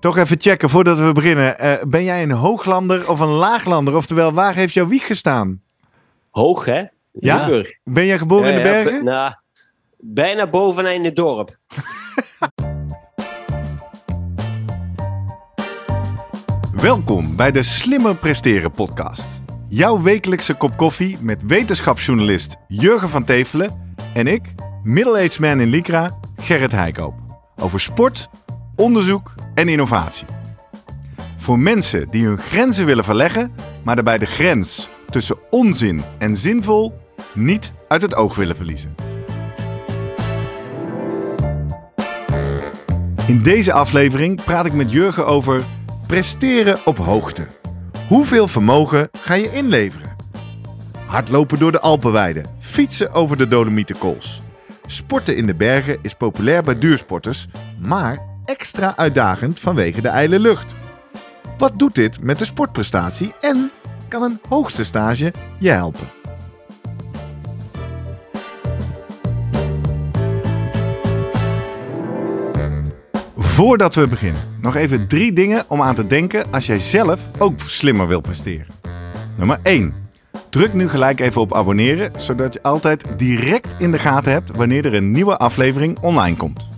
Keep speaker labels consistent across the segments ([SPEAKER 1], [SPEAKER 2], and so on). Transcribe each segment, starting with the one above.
[SPEAKER 1] Toch even checken voordat we beginnen. Eh, ben jij een hooglander of een laaglander? Oftewel, waar heeft jouw wieg gestaan?
[SPEAKER 2] Hoog, hè?
[SPEAKER 1] Ja? Ben jij geboren in de
[SPEAKER 2] Ja, ja,
[SPEAKER 1] bergen?
[SPEAKER 2] b- nou, bijna bovenaan in het dorp.
[SPEAKER 1] Welkom bij de Slimmer Presteren podcast. Jouw wekelijkse kop koffie met wetenschapsjournalist Jurgen van Tevelen en ik, middle-aged man in Lycra, Gerrit Heikoop. Over sport, onderzoek en innovatie. Voor mensen die hun grenzen willen verleggen, maar daarbij de grens tussen onzin en zinvol niet uit het oog willen verliezen. In deze aflevering praat ik met Jurgen over presteren op hoogte. Hoeveel vermogen ga je inleveren? Hardlopen door de Alpenweide, fietsen over de Dolomietenkools. Sporten in de bergen is populair bij duursporters, maar extra uitdagend vanwege de ijle lucht. Wat doet dit met de sportprestatie en kan een hoogste stage je helpen? Voordat we beginnen, nog even drie dingen om aan te denken als jij zelf ook slimmer wil presteren. Nummer 1. Druk nu gelijk even op abonneren, zodat je altijd direct in de gaten hebt wanneer er een nieuwe aflevering online komt.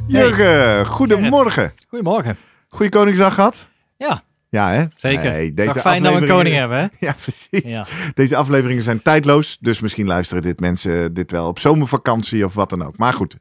[SPEAKER 1] Jurgen, goedemorgen.
[SPEAKER 3] Goedemorgen.
[SPEAKER 1] Goeie Koningsdag gehad?
[SPEAKER 3] Ja,
[SPEAKER 1] Ja, hè?
[SPEAKER 3] zeker. Toch fijn dat we een koning hebben, hè?
[SPEAKER 1] Ja, precies.
[SPEAKER 3] Ja.
[SPEAKER 1] Deze afleveringen zijn tijdloos, dus misschien luisteren dit mensen dit wel op zomervakantie of wat dan ook. Maar goed,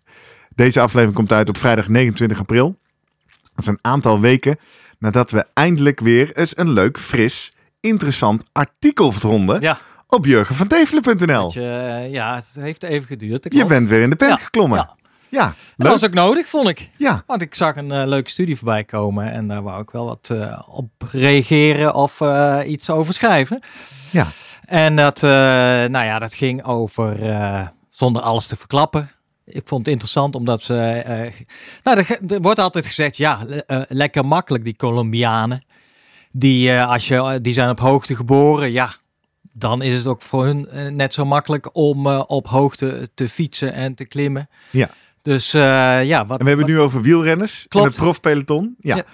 [SPEAKER 1] deze aflevering komt uit op vrijdag 29 april. Dat is een aantal weken nadat we eindelijk weer eens een leuk, fris, interessant artikel vonden
[SPEAKER 3] Ja,
[SPEAKER 1] op jurgenvantevelen.nl.
[SPEAKER 3] dat je, eh, ja, het heeft even geduurd.
[SPEAKER 1] Je bent weer in de pen
[SPEAKER 3] Ja,
[SPEAKER 1] geklommen.
[SPEAKER 3] ja.
[SPEAKER 1] Ja,
[SPEAKER 3] Dat was ook nodig, vond ik.
[SPEAKER 1] Ja,
[SPEAKER 3] Want ik zag een eh, leuke studie voorbij komen en daar wou ik wel wat eh, op reageren of eh, iets over schrijven.
[SPEAKER 1] ja.
[SPEAKER 3] En dat, nou ja, dat ging over, zonder alles te verklappen. Ik vond het interessant omdat ze, nou, er, wordt altijd gezegd, ja, le- lekker makkelijk die Colombianen. Die, als je, die zijn op hoogte geboren, ja, dan is het ook voor hun net zo makkelijk om op hoogte te fietsen en te klimmen.
[SPEAKER 1] Ja.
[SPEAKER 3] Dus eh, ja, wat,
[SPEAKER 1] En we hebben het nu over wielrenners
[SPEAKER 3] Klopt.
[SPEAKER 1] in het profpeloton. Ja.
[SPEAKER 3] Ja.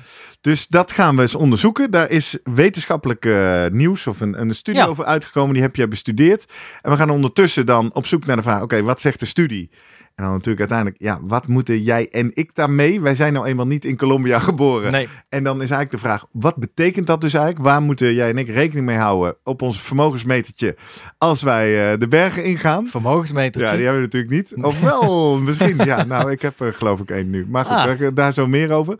[SPEAKER 1] Dus dat gaan we eens onderzoeken. Daar is wetenschappelijk eh, nieuws of een, een studie
[SPEAKER 3] Ja.
[SPEAKER 1] over uitgekomen. Die heb je bestudeerd. En we gaan ondertussen dan op zoek naar de vraag: oké, wat zegt de studie? En dan natuurlijk uiteindelijk, ja, wat moeten jij en ik daarmee? Wij zijn nou eenmaal niet in Colombia geboren.
[SPEAKER 3] nee,
[SPEAKER 1] En dan is eigenlijk de vraag: wat betekent dat dus eigenlijk? Waar moeten jij en ik rekening mee houden op ons vermogensmetertje als wij eh, de bergen ingaan?
[SPEAKER 3] vermogensmetertje.
[SPEAKER 1] Ja, die hebben we natuurlijk niet. Of wel, misschien. Ja, nou, ik heb er geloof ik één nu. Maar goed,
[SPEAKER 3] Ah.
[SPEAKER 1] daar, daar zo meer over.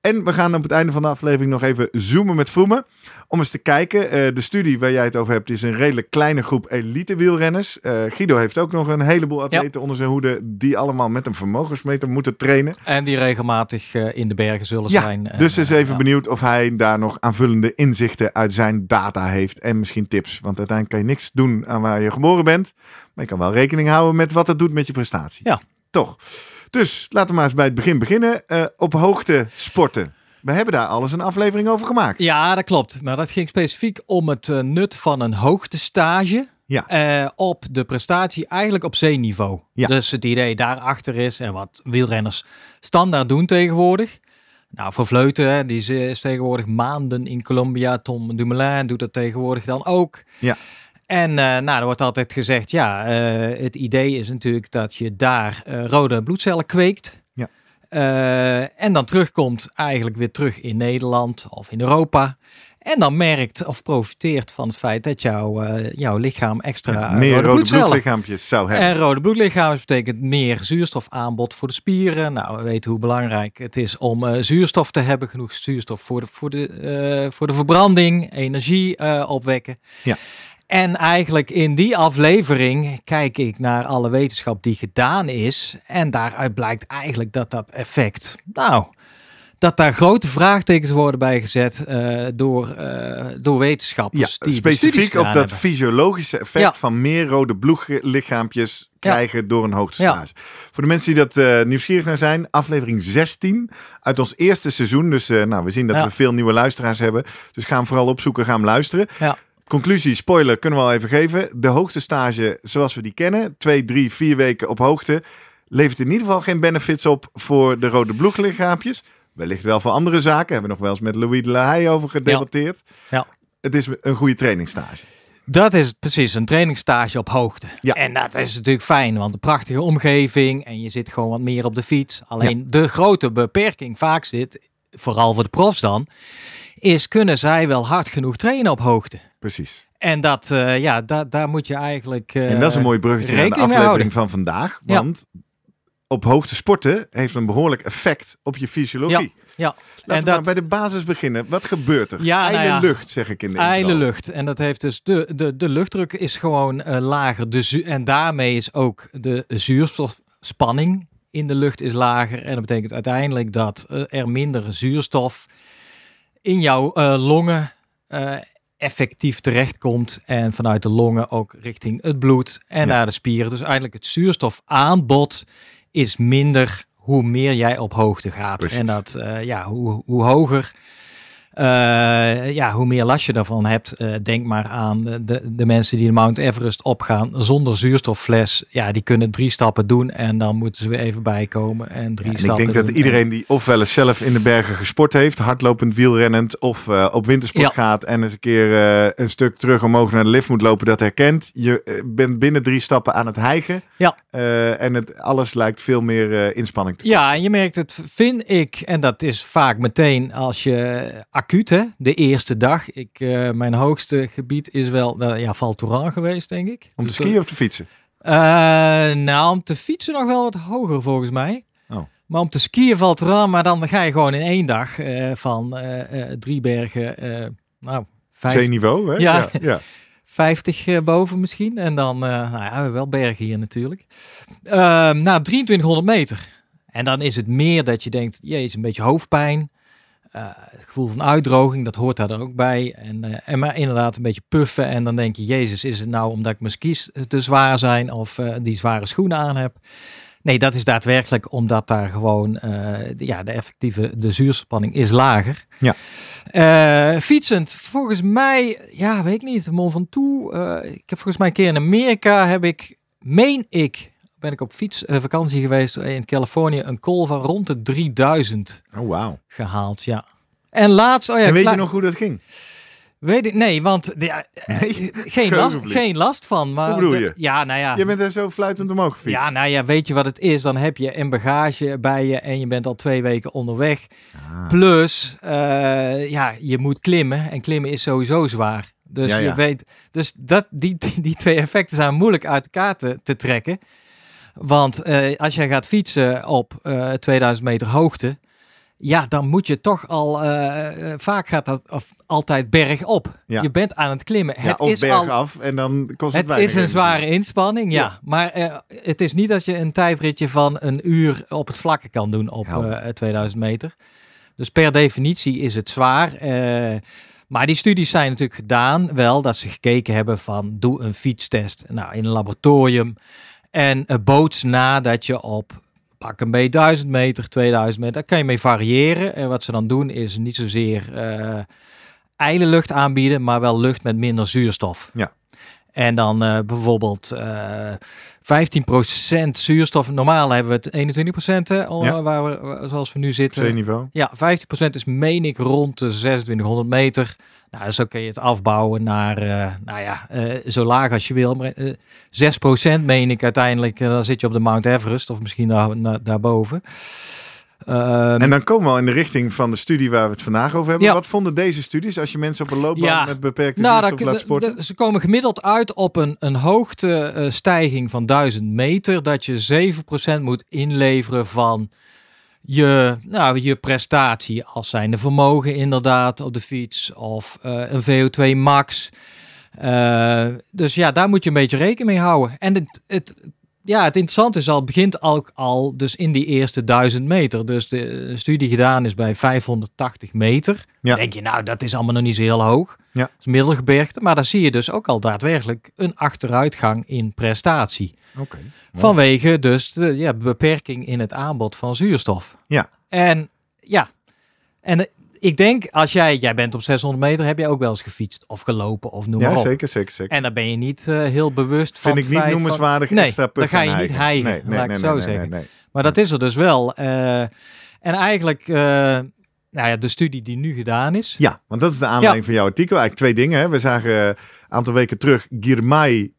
[SPEAKER 1] En we gaan op het einde van de aflevering nog even zoomen met Vroemen. Om eens te kijken. eh, de studie waar jij het over hebt is een redelijk kleine groep elite wielrenners. Eh, Guido heeft ook nog een heleboel atleten onder zijn hoede. Die allemaal met een vermogensmeter moeten trainen.
[SPEAKER 3] En die regelmatig eh, in de bergen zullen
[SPEAKER 1] Ja,
[SPEAKER 3] zijn. En,
[SPEAKER 1] dus is
[SPEAKER 3] eh,
[SPEAKER 1] even
[SPEAKER 3] ja.
[SPEAKER 1] benieuwd of hij daar nog aanvullende inzichten uit zijn data heeft. En misschien tips. Want uiteindelijk kan je niks doen aan waar je geboren bent. Maar je kan wel rekening houden met wat het doet met je prestatie.
[SPEAKER 3] Ja.
[SPEAKER 1] Toch. Dus laten we maar eens bij het begin beginnen. Eh, op hoogte sporten. We hebben daar alles een aflevering over gemaakt.
[SPEAKER 3] Ja, dat klopt. Maar dat ging specifiek om het nut van een hoogtestage.
[SPEAKER 1] Ja.
[SPEAKER 3] eh, op de prestatie eigenlijk op zeeniveau.
[SPEAKER 1] Ja.
[SPEAKER 3] Dus het idee daarachter is en wat wielrenners standaard doen tegenwoordig. Nou, voor Vleuten, hè, die is, tegenwoordig maanden in Colombia. Tom Dumoulin doet dat tegenwoordig dan ook.
[SPEAKER 1] Ja.
[SPEAKER 3] En eh, nou, er wordt altijd gezegd, ja, eh, het idee is natuurlijk dat je daar rode bloedcellen kweekt.
[SPEAKER 1] Ja.
[SPEAKER 3] En dan terugkomt eigenlijk weer terug in Nederland of in Europa. En dan merkt of profiteert van het feit dat jouw, eh, jouw lichaam extra
[SPEAKER 1] Meer
[SPEAKER 3] rode,
[SPEAKER 1] rode bloedlichaampjes zou hebben.
[SPEAKER 3] en rode bloedlichamen betekent meer zuurstofaanbod voor de spieren. Nou, we weten hoe belangrijk het is om eh, zuurstof te hebben. Genoeg zuurstof voor de, voor de, eh, voor de verbranding, energie opwekken.
[SPEAKER 1] Ja.
[SPEAKER 3] En eigenlijk in die aflevering kijk ik naar alle wetenschap die gedaan is. En daaruit blijkt eigenlijk dat dat effect, nou, dat daar grote vraagtekens worden bij gezet eh, door, eh, door
[SPEAKER 1] Ja,
[SPEAKER 3] wetenschappers. die
[SPEAKER 1] specifiek op dat
[SPEAKER 3] hebben.
[SPEAKER 1] fysiologische effect
[SPEAKER 3] Ja.
[SPEAKER 1] van meer rode bloedlichaampjes
[SPEAKER 3] Ja.
[SPEAKER 1] krijgen door een hoogtestage. Voor de mensen die dat eh, nieuwsgierig naar zijn, aflevering 16 uit ons eerste seizoen. Dus nou, we zien dat we veel nieuwe luisteraars hebben. Dus ga hem vooral opzoeken, ga hem luisteren.
[SPEAKER 3] Ja.
[SPEAKER 1] Conclusie, spoiler, kunnen we al even geven. De hoogtestage zoals we die kennen, twee, drie, vier weken op hoogte, levert in ieder geval geen benefits op voor de rode bloedlichaampjes. Wellicht wel voor andere zaken. Hebben we nog wel eens met Louis de La Haye over gedebatteerd.
[SPEAKER 3] Ja.
[SPEAKER 1] Het is een goede trainingsstage.
[SPEAKER 3] Dat is precies, een trainingstage op hoogte.
[SPEAKER 1] Ja.
[SPEAKER 3] En dat is natuurlijk fijn, want een prachtige omgeving en je zit gewoon wat meer op de fiets. Alleen de grote beperking vaak zit, vooral voor de profs dan, is kunnen zij wel hard genoeg trainen op hoogte?
[SPEAKER 1] Precies.
[SPEAKER 3] En dat, eh, ja, da daar moet je eigenlijk. eh,
[SPEAKER 1] En dat is een mooi bruggetje naar de aflevering van vandaag.
[SPEAKER 3] Ja.
[SPEAKER 1] Op hoogte sporten heeft een behoorlijk effect op je fysiologie.
[SPEAKER 3] Ja,
[SPEAKER 1] Laten
[SPEAKER 3] en
[SPEAKER 1] we maar bij de basis beginnen. Wat gebeurt er?
[SPEAKER 3] Ja, nou ja.
[SPEAKER 1] lucht, zeg ik in de
[SPEAKER 3] ijle
[SPEAKER 1] intro.
[SPEAKER 3] lucht. En dat heeft dus de, de, de luchtdruk is gewoon eh, lager. De en daarmee is ook de zuurstofspanning in de lucht is lager. En dat betekent uiteindelijk dat eh, er minder zuurstof in jouw eh, longen effectief terechtkomt. En vanuit de longen ook richting het bloed en
[SPEAKER 1] Ja.
[SPEAKER 3] naar de spieren. Dus eigenlijk het zuurstofaanbod is minder hoe meer jij op hoogte gaat.
[SPEAKER 1] Precies.
[SPEAKER 3] En dat, eh, ja, hoe, hoe hoger, ja, hoe meer last je daarvan hebt. Eh, denk maar aan de, de, mensen die de Mount Everest opgaan zonder zuurstoffles. Ja, die kunnen drie stappen doen en dan moeten ze weer even bijkomen. En drie
[SPEAKER 1] En ik
[SPEAKER 3] stappen
[SPEAKER 1] denk dat iedereen die ofwel eens zelf in de bergen gesport heeft, hardlopend, wielrennend of eh, op wintersport
[SPEAKER 3] Ja.
[SPEAKER 1] gaat en eens een keer eh, een stuk terug omhoog naar de lift moet lopen, dat herkent. Je eh, bent binnen drie stappen aan het hijgen.
[SPEAKER 3] Ja.
[SPEAKER 1] Eh, en het, alles lijkt veel meer eh, inspanning te
[SPEAKER 3] Ja, en je merkt het, vind ik, en dat is vaak meteen als je acuut, hè, de eerste dag. Ik, eh, mijn hoogste gebied is wel, uh, ja, Val Thorens geweest, denk ik.
[SPEAKER 1] Om te
[SPEAKER 3] Dus,
[SPEAKER 1] skiën of te fietsen?
[SPEAKER 3] eh, nou, om te fietsen nog wel wat hoger volgens mij.
[SPEAKER 1] Oh.
[SPEAKER 3] Maar om te skiën valt eraan, maar dan ga je gewoon in één dag van drie bergen, nou, vijf,
[SPEAKER 1] Zeeniveau, hè?
[SPEAKER 3] Ja.
[SPEAKER 1] ja. ja.
[SPEAKER 3] 50 eh, boven misschien. En dan, eh, nou ja, wel bergen hier natuurlijk. Ehm nou, 2300 meter. En dan is het meer dat je denkt, jezus, een beetje hoofdpijn. Eh, het gevoel van uitdroging, dat hoort daar dan ook bij. En, eh, en maar inderdaad een beetje puffen. En dan denk je, jezus, is het nou omdat ik mijn skis te zwaar zijn of eh, die zware schoenen aan heb? Nee, dat is daadwerkelijk omdat daar gewoon de- ja, de effectieve de zuurspanning is lager.
[SPEAKER 1] Ja.
[SPEAKER 3] Fietsend, volgens mij, ja, weet ik niet, Mont Ventoux. eh ik heb volgens mij een keer in Amerika heb ik, meen ik, ben ik op fietsvakantie geweest in Californië, een call van rond de 3000
[SPEAKER 1] Oh, wauw.
[SPEAKER 3] gehaald, ja. En laatst, oh ja,
[SPEAKER 1] en weet je nog hoe dat ging?
[SPEAKER 3] Weet ik, nee, want ja, eh,
[SPEAKER 1] Nee?
[SPEAKER 3] geen, last, geen last van. Maar
[SPEAKER 1] Hoe bedoel je?
[SPEAKER 3] ja, nou ja.
[SPEAKER 1] Je bent er zo fluitend omhoog gefietst.
[SPEAKER 3] Ja, nou ja, weet je wat het is? Dan heb je een bagage bij je en je bent al twee weken onderweg.
[SPEAKER 1] Ah.
[SPEAKER 3] Plus, eh, ja, je moet klimmen en klimmen is sowieso zwaar. Dus
[SPEAKER 1] Ja, ja.
[SPEAKER 3] je weet, dus dat, die, die, die twee effecten zijn moeilijk uit elkaar te, te trekken. Want eh, als jij gaat fietsen op eh 2000 meter hoogte, ja, dan moet je toch al, eh, eh, vaak gaat dat of, altijd bergop.
[SPEAKER 1] Ja.
[SPEAKER 3] Je bent aan het klimmen.
[SPEAKER 1] Ja,
[SPEAKER 3] het
[SPEAKER 1] of
[SPEAKER 3] is
[SPEAKER 1] berg
[SPEAKER 3] al
[SPEAKER 1] af en dan kost het
[SPEAKER 3] het is een zware inspanning, ja.
[SPEAKER 1] Ja.
[SPEAKER 3] Maar eh, het is niet dat je een tijdritje van een uur op het vlakke kan doen op
[SPEAKER 1] Helder.
[SPEAKER 3] eh 2000 meter. Dus per definitie is het zwaar. eh, maar die studies zijn natuurlijk gedaan, wel dat ze gekeken hebben van doe een fietstest nou, in een laboratorium. En uh, boots na dat je op pak een beetje 1000 meter, 2000 meter, daar kan je mee variëren. En wat ze dan doen is niet zozeer eh ijle lucht aanbieden, maar wel lucht met minder zuurstof.
[SPEAKER 1] Ja.
[SPEAKER 3] En dan eh, bijvoorbeeld eh 15% zuurstof. Normaal hebben we het 21% hè, al,
[SPEAKER 1] Ja.
[SPEAKER 3] waar we, zoals we nu zitten.
[SPEAKER 1] Zeeniveau.
[SPEAKER 3] Ja, 15% is meen ik rond de 2600 meter. Nou, zo kun je het afbouwen naar, eh, nou ja, eh, zo laag als je wil. Maar eh 6% meen ik uiteindelijk. eh, dan zit je op de Mount Everest of misschien daar, daarboven. Ehm,
[SPEAKER 1] En dan komen we al in de richting van de studie waar we het vandaag over hebben.
[SPEAKER 3] Ja.
[SPEAKER 1] Wat vonden deze studies als je mensen op een loopbaan
[SPEAKER 3] Ja.
[SPEAKER 1] met beperkte
[SPEAKER 3] nou, dan-
[SPEAKER 1] laat sporten?
[SPEAKER 3] ze komen gemiddeld uit op een, een hoogtestijging van 1000 meter. Dat je 7% moet inleveren van je, nou, je prestatie. Als zijn de vermogen inderdaad op de fiets of eh, een VO2 max. Eh, dus ja, daar moet je een beetje rekening mee houden. En het, het ja, het interessante is al, het begint ook al dus in die eerste duizend meter. Dus de studie gedaan is bij 580 meter.
[SPEAKER 1] Ja.
[SPEAKER 3] Denk je, nou, dat is allemaal nog niet zo heel hoog.
[SPEAKER 1] Ja.
[SPEAKER 3] Dat is middelgebergte. Maar dan zie je dus ook al daadwerkelijk een achteruitgang in prestatie.
[SPEAKER 1] Oké.
[SPEAKER 3] Vanwege dus de ja, beperking in het aanbod van zuurstof.
[SPEAKER 1] Ja.
[SPEAKER 3] En ja, en ik denk als jij, jij bent op 600 meter, heb je ook wel eens gefietst of gelopen of noem maar
[SPEAKER 1] Ja,
[SPEAKER 3] op.
[SPEAKER 1] zeker, zeker, zeker.
[SPEAKER 3] En dan ben je niet eh, heel bewust van
[SPEAKER 1] Vind ik niet noemenswaardig
[SPEAKER 3] van, nee,
[SPEAKER 1] extra
[SPEAKER 3] dan ga je niet hijgen,
[SPEAKER 1] Nee, nee,
[SPEAKER 3] laat
[SPEAKER 1] nee,
[SPEAKER 3] zo
[SPEAKER 1] nee,
[SPEAKER 3] zeggen. Maar dat is er dus wel. Eh, en eigenlijk, eh, nou ja, de studie die nu gedaan is.
[SPEAKER 1] Ja, want dat is de aanleiding van jouw artikel. Eigenlijk twee dingen. Hè. We zagen een aantal weken terug Girmay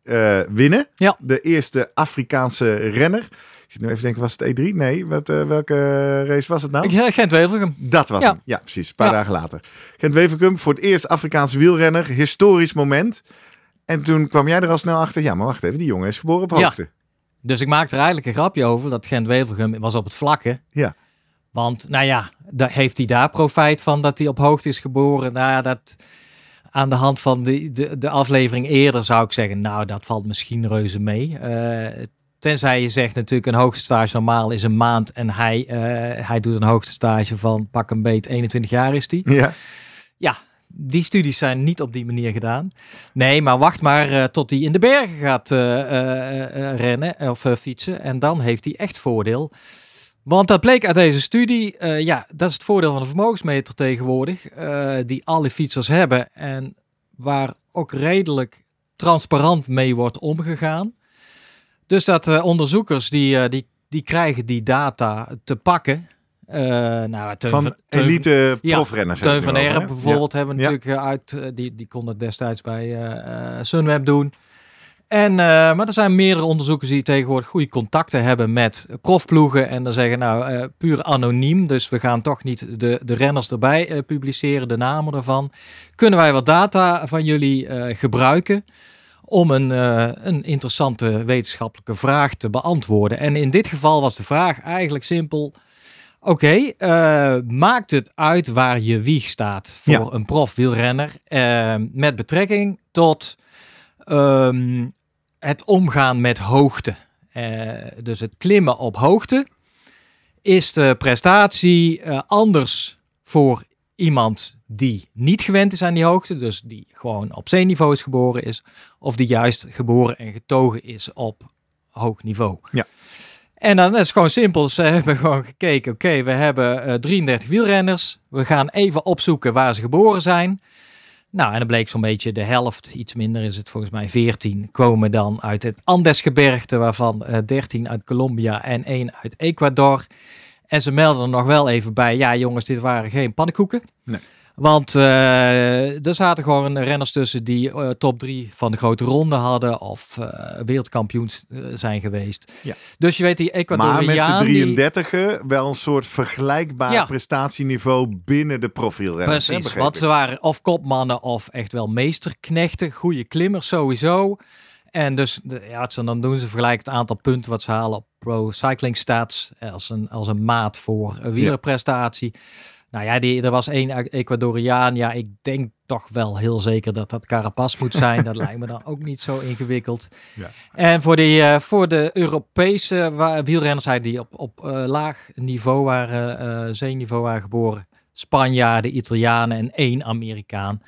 [SPEAKER 1] winnen.
[SPEAKER 3] Ja.
[SPEAKER 1] De eerste Afrikaanse renner. Ik zit nu even te denken, was het E3? Nee, wat, eh, welke race was het nou?
[SPEAKER 3] Ik, Gent-Wevelgem.
[SPEAKER 1] Dat was
[SPEAKER 3] Ja.
[SPEAKER 1] hem. Ja, precies. Een paar
[SPEAKER 3] Ja.
[SPEAKER 1] dagen later. Gent Weverkum voor het eerst Afrikaanse wielrenner. Historisch moment. En toen kwam jij er al snel achter. Ja, maar wacht even. Die jongen is geboren op
[SPEAKER 3] Ja.
[SPEAKER 1] hoogte.
[SPEAKER 3] Dus ik maakte er eigenlijk een grapje over dat Gent-Wevelgem was op het vlakke.
[SPEAKER 1] Ja.
[SPEAKER 3] Want, nou ja, daar heeft hij daar profijt van dat hij op hoogte is geboren. Nou ja, dat aan de hand van de, de, de aflevering eerder zou ik zeggen, nou, dat valt misschien reuze mee. Eh, tenzij je zegt natuurlijk een hoogtestage normaal is een maand en hij, eh, hij doet een hoogtestage van pak een beet 21 jaar is die.
[SPEAKER 1] Ja.
[SPEAKER 3] Ja, die studies zijn niet op die manier gedaan. Nee, maar wacht maar eh, tot hij in de bergen gaat eh, rennen of fietsen. En dan heeft hij echt voordeel. Want dat bleek uit deze studie. ja, dat is het voordeel van de vermogensmeter tegenwoordig. die alle fietsers hebben. En waar ook redelijk transparant mee wordt omgegaan. Dus dat eh, onderzoekers die, eh, die, die krijgen die data te pakken. Eh nou, Teun
[SPEAKER 1] Van
[SPEAKER 3] Teun
[SPEAKER 1] elite
[SPEAKER 3] Ja,
[SPEAKER 1] profrenners.
[SPEAKER 3] Teun
[SPEAKER 1] hebben
[SPEAKER 3] van Erp bijvoorbeeld hebben we
[SPEAKER 1] Ja.
[SPEAKER 3] natuurlijk uit, die, die kon het destijds bij Sunweb doen. En, maar er zijn meerdere onderzoekers die tegenwoordig goede contacten hebben met profploegen. En dan zeggen, nou, puur anoniem. Dus we gaan toch niet de, de renners erbij publiceren, de namen ervan. Kunnen wij wat data van jullie gebruiken om een, eh, een interessante wetenschappelijke vraag te beantwoorden? En in dit geval was de vraag eigenlijk simpel. Oké, eh, maakt het uit waar je wieg staat voor
[SPEAKER 1] Ja.
[SPEAKER 3] een profwielrenner eh, met betrekking tot ehm, het omgaan met hoogte? Dus het klimmen op hoogte. Is de prestatie anders voor iemand die niet gewend is aan die hoogte, dus die gewoon op zeeniveau is geboren is, of die juist geboren en getogen is op hoog niveau?
[SPEAKER 1] Ja.
[SPEAKER 3] En dan is het gewoon simpel. Ze hebben gewoon gekeken, oké, we hebben eh, 33 wielrenners. We gaan even opzoeken waar ze geboren zijn. Nou, en dan bleek zo'n beetje de helft, iets minder is het volgens mij 14, komen dan uit het Andesgebergte, waarvan eh 13 uit Colombia en 1 uit Ecuador. En ze melden er nog wel even bij, ja jongens, dit waren geen pannenkoeken.
[SPEAKER 1] Nee.
[SPEAKER 3] Want eh, er zaten gewoon renners tussen die eh, top 3 van de grote ronde hadden of eh, wereldkampioens zijn geweest.
[SPEAKER 1] Ja.
[SPEAKER 3] Dus je weet, die
[SPEAKER 1] Maar met
[SPEAKER 3] Ecuadoriaan...
[SPEAKER 1] z'n
[SPEAKER 3] die-
[SPEAKER 1] 33 wel een soort vergelijkbaar
[SPEAKER 3] Ja.
[SPEAKER 1] prestatieniveau binnen de profielrenners.
[SPEAKER 3] Precies, want ze waren of kopmannen of echt wel meesterknechten. Goede klimmers sowieso. En dus, ja, dan doen, ze vergelijken het aantal punten wat ze halen op Pro Cycling Stats als een, als een maat voor een wielerprestatie. Nou ja, die, er was één Ecuadoriaan. Ja, ik denk toch wel heel zeker dat dat Carapaz moet zijn. dat lijkt me dan ook niet zo ingewikkeld.
[SPEAKER 1] Ja.
[SPEAKER 3] En voor, die, eh, voor de Europese wielrenners die op, op eh, laag niveau waren, eh zeeniveau waren geboren. Spanjaarden, Italianen en één Amerikaan.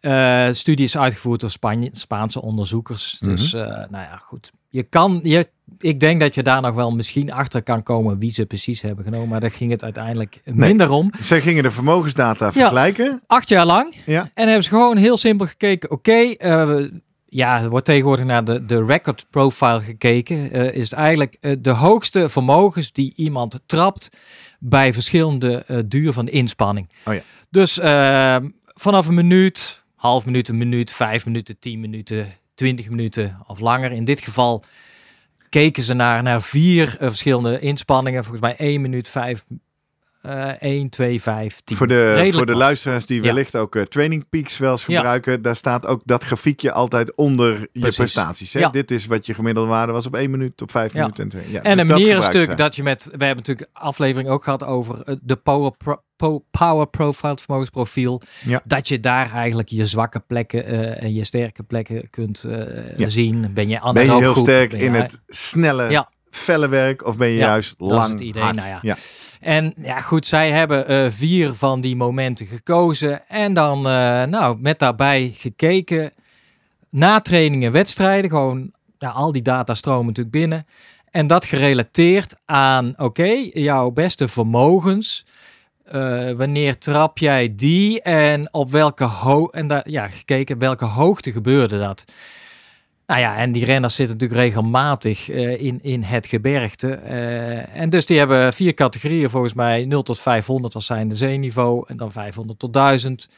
[SPEAKER 3] Eh, studie is uitgevoerd door Spanje, Spaanse onderzoekers. Dus, eh, nou ja, goed. Je kan, je, ik denk dat je daar nog wel misschien achter kan komen wie ze precies hebben genomen. Maar daar ging het uiteindelijk minder om.
[SPEAKER 1] Zij gingen de vermogensdata vergelijken.
[SPEAKER 3] Acht jaar lang.
[SPEAKER 1] Ja.
[SPEAKER 3] En hebben ze gewoon heel simpel gekeken. Oké, eh, ja, er wordt tegenwoordig naar de, de record profile gekeken. Eh, is het eigenlijk eh, de hoogste vermogens die iemand trapt bij verschillende duur van de inspanning.
[SPEAKER 1] Oh ja.
[SPEAKER 3] Dus vanaf een minuut, half minuut, een minuut, vijf minuten, tien minuten, 20 minuten of langer. In dit geval keken ze naar, naar vier eh, verschillende inspanningen. Volgens mij 1 minuut, 5 1, 2, 5, 10.
[SPEAKER 1] Voor de, voor de luisteraars die wellicht ook eh, Training Peaks wel eens gebruiken, daar staat ook dat grafiekje altijd onder je prestaties. Hè? Dit is wat je gemiddelde waarde was op 1 minuut, op 5 minuten. En, twee.
[SPEAKER 3] en een
[SPEAKER 1] manierenstuk
[SPEAKER 3] dat je met, we hebben natuurlijk aflevering ook gehad over eh, de power, pro, power profile, vermogensprofiel. Dat je daar eigenlijk je zwakke plekken eh, en je sterke plekken kunt zien. Ben je,
[SPEAKER 1] ben je heel sterk in het snelle felle werk of ben je
[SPEAKER 3] Ja,
[SPEAKER 1] juist
[SPEAKER 3] dat is
[SPEAKER 1] lang
[SPEAKER 3] het idee,
[SPEAKER 1] hard?
[SPEAKER 3] nou ja.
[SPEAKER 1] ja.
[SPEAKER 3] En ja, goed, zij hebben eh, vier van die momenten gekozen. En dan, eh, nou, met daarbij gekeken. Na trainingen, wedstrijden. Gewoon, ja, al die data stromen natuurlijk binnen. En dat gerelateerd aan, oké, jouw beste vermogens. Eh, wanneer trap jij die en op welke en daar, ja, gekeken welke hoogte gebeurde dat? Nou ja, en die renners zitten natuurlijk regelmatig eh, in, in het gebergte. Eh, en dus die hebben vier categorieën volgens mij. 0 tot 500 was zijn de zeeniveau. En dan 500 tot 1000.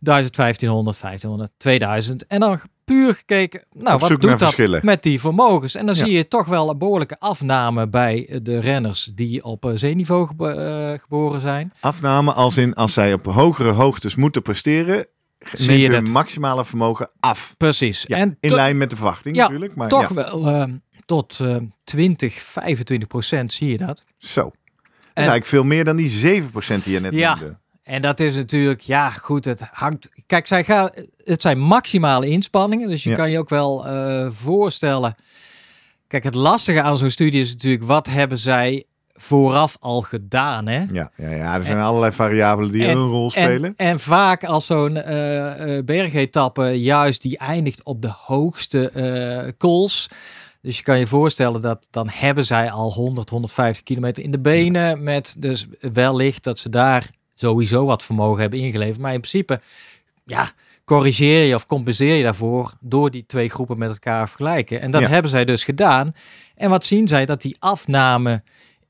[SPEAKER 3] 1000, 1500, 1500, 2000. En dan puur gekeken, nou wat doet dat
[SPEAKER 1] verschillen.
[SPEAKER 3] met die vermogens? En dan
[SPEAKER 1] Ja.
[SPEAKER 3] zie je toch wel een behoorlijke afname bij de renners die op eh, zeeniveau gebo- geboren zijn.
[SPEAKER 1] Afname als in als zij op hogere hoogtes moeten presteren,
[SPEAKER 3] Zie je
[SPEAKER 1] maximale vermogen af.
[SPEAKER 3] Precies.
[SPEAKER 1] Ja,
[SPEAKER 3] en
[SPEAKER 1] in lijn met de verwachting
[SPEAKER 3] Ja,
[SPEAKER 1] natuurlijk. Maar
[SPEAKER 3] toch
[SPEAKER 1] ja,
[SPEAKER 3] wel eh, tot eh 20, 25 procent zie je dat.
[SPEAKER 1] zo. Dat is
[SPEAKER 3] En-
[SPEAKER 1] eigenlijk veel meer dan die 7% die je net
[SPEAKER 3] Ja.
[SPEAKER 1] noemde.
[SPEAKER 3] En dat is natuurlijk, ja goed, het hangt... Kijk, zij gaan, het zijn maximale inspanningen, dus je kan je ook wel eh, voorstellen... Kijk, het lastige aan zo'n studie is natuurlijk, wat hebben zij vooraf al gedaan, hè?
[SPEAKER 1] Ja, ja, ja, er zijn allerlei variabelen die
[SPEAKER 3] en-
[SPEAKER 1] een rol spelen.
[SPEAKER 3] En, en vaak als zo'n eh, bergetappe juist die eindigt op de hoogste eh kools. Dus je kan je voorstellen dat dan hebben zij al 100, 150 kilometer in de benen. Met dus wellicht dat ze daar sowieso wat vermogen hebben ingeleverd. Maar in principe, ja, corrigeer je of compenseer je daarvoor door die twee groepen met elkaar te vergelijken. En dat
[SPEAKER 1] Ja.
[SPEAKER 3] hebben zij dus gedaan. En wat zien zij? Dat die afname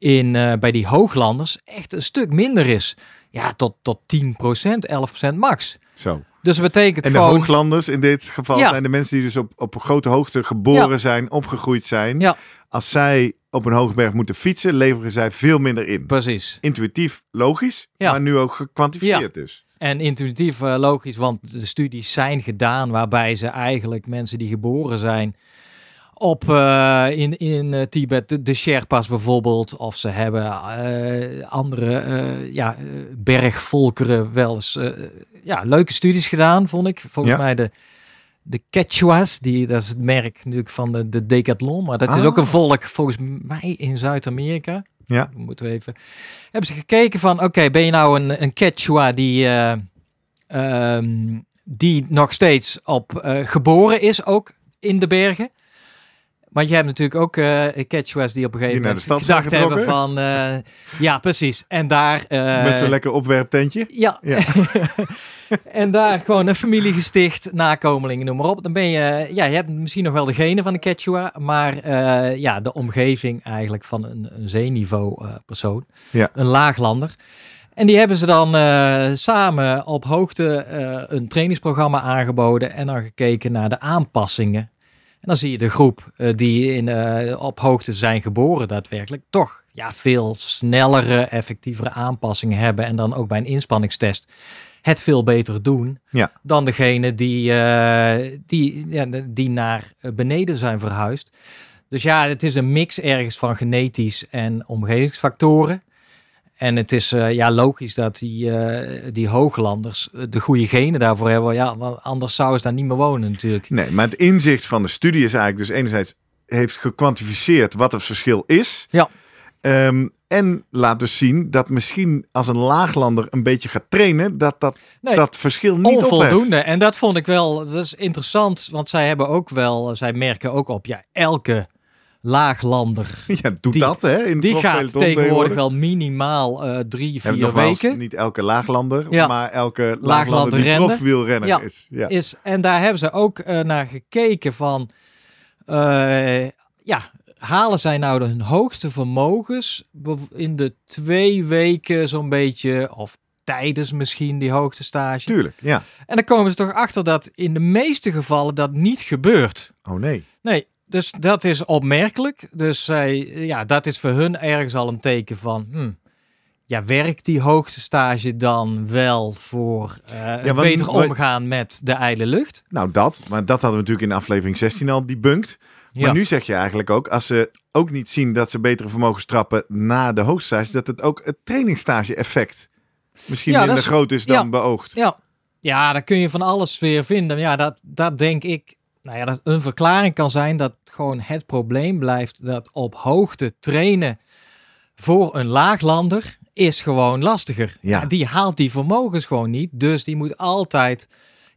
[SPEAKER 3] in, eh, bij die hooglanders echt een stuk minder is. Ja, tot, tot 10%, 11% max.
[SPEAKER 1] Zo.
[SPEAKER 3] Dus dat betekent
[SPEAKER 1] En de
[SPEAKER 3] gewoon...
[SPEAKER 1] hooglanders in dit geval
[SPEAKER 3] Ja.
[SPEAKER 1] zijn de mensen die dus op, op grote hoogte geboren
[SPEAKER 3] Ja.
[SPEAKER 1] zijn, opgegroeid zijn.
[SPEAKER 3] Ja.
[SPEAKER 1] Als zij op een hoge berg moeten fietsen, leveren zij veel minder in.
[SPEAKER 3] Precies.
[SPEAKER 1] Intuïtief, logisch,
[SPEAKER 3] Ja.
[SPEAKER 1] maar nu ook gekwantificeerd dus.
[SPEAKER 3] En intuïtief eh, logisch, want de studies zijn gedaan waarbij ze eigenlijk mensen die geboren zijn op eh, in, in eh, Tibet, de, de Sherpas bijvoorbeeld, of ze hebben eh, andere ja, bergvolkeren wel eens ja, leuke studies gedaan, vond ik. Volgens
[SPEAKER 1] Ja.
[SPEAKER 3] mij de, de Quechuas, die, dat is het merk natuurlijk van de, de Decathlon, maar dat is ook
[SPEAKER 1] Ah.
[SPEAKER 3] een volk volgens mij in Zuid-Amerika.
[SPEAKER 1] Ja.
[SPEAKER 3] Moeten we even. Hebben ze gekeken van, oké, ben je nou een, een Quechua die, eh, ehm, die nog steeds op geboren is, ook in de bergen? Want je hebt natuurlijk ook Quechuas die op een gegeven
[SPEAKER 1] Die naar de
[SPEAKER 3] moment gedacht hebben van, eh, ja, precies. En daar. eh,
[SPEAKER 1] Met zo'n lekker opwerptentje.
[SPEAKER 3] ja.
[SPEAKER 1] Ja.
[SPEAKER 3] en daar gewoon een familie gesticht, nakomelingen, noem maar op. Dan ben je, ja, je hebt misschien nog wel de genen van de Quechua, maar ja, de omgeving eigenlijk van een, een zeeniveau persoon,
[SPEAKER 1] Ja.
[SPEAKER 3] een laaglander. En die hebben ze dan samen op hoogte een trainingsprogramma aangeboden en dan gekeken naar de aanpassingen. En dan zie je de groep eh, die in, eh, op hoogte zijn geboren daadwerkelijk toch ja, veel snellere, effectievere aanpassingen hebben. En dan ook bij een inspanningstest het veel beter doen
[SPEAKER 1] Ja.
[SPEAKER 3] dan degene die, eh, die, ja, die naar beneden zijn verhuisd. Dus ja, het is een mix ergens van genetisch en omgevingsfactoren. En het is eh, ja, logisch dat die, eh, die hooglanders eh, de goede genen daarvoor hebben. Ja, want anders zouden ze daar niet meer wonen natuurlijk.
[SPEAKER 1] Nee, maar het inzicht van de studie is eigenlijk dus enerzijds heeft gekwantificeerd wat het verschil is.
[SPEAKER 3] Ja.
[SPEAKER 1] Ehm, en laat dus zien dat misschien als een laaglander een beetje gaat trainen, dat dat,
[SPEAKER 3] Nee,
[SPEAKER 1] dat verschil niet opheft.
[SPEAKER 3] Onvoldoende. En dat vond ik wel, dat is interessant, want zij hebben ook wel, zij merken ook op, ja, elke laaglander,
[SPEAKER 1] Ja, doet
[SPEAKER 3] Die-
[SPEAKER 1] dat hè? In
[SPEAKER 3] die gaat tegenwoordig wel minimaal eh, drie, vier weken.
[SPEAKER 1] Niet elke laaglander,
[SPEAKER 3] Ja.
[SPEAKER 1] maar elke
[SPEAKER 3] Laaglander
[SPEAKER 1] die profwielrenner
[SPEAKER 3] Ja.
[SPEAKER 1] is. Ja.
[SPEAKER 3] Is, en daar hebben ze ook eh, naar gekeken van, eh, ja, halen zij nou hun hoogste vermogens in de twee weken zo'n beetje, of tijdens misschien die hoogste stage.
[SPEAKER 1] Tuurlijk, ja.
[SPEAKER 3] En dan komen ze toch achter dat in de meeste gevallen dat niet gebeurt.
[SPEAKER 1] Oh nee.
[SPEAKER 3] Nee, dus dat is opmerkelijk. Dus zij, ja, dat is voor hun ergens al een teken van, hmm, ja, werkt die hoogste stage dan wel voor
[SPEAKER 1] want-
[SPEAKER 3] beter omgaan met de ijle lucht?
[SPEAKER 1] Nou dat, maar dat hadden we natuurlijk in aflevering 16 al debunked. Maar
[SPEAKER 3] Ja.
[SPEAKER 1] nu zeg je eigenlijk ook, als ze ook niet zien dat ze betere vermogens trappen na de hoogstage, dat het ook het trainingsstage effect misschien
[SPEAKER 3] Ja,
[SPEAKER 1] minder
[SPEAKER 3] is-
[SPEAKER 1] groot is dan beoogd.
[SPEAKER 3] Ja. ja, daar kun je van alles weer vinden. Ja, dat, dat denk ik, nou ja, dat een verklaring kan zijn dat gewoon het probleem blijft dat op hoogte trainen voor een laaglander is gewoon lastiger.
[SPEAKER 1] Ja.
[SPEAKER 3] Die haalt die vermogens gewoon niet, dus die moet altijd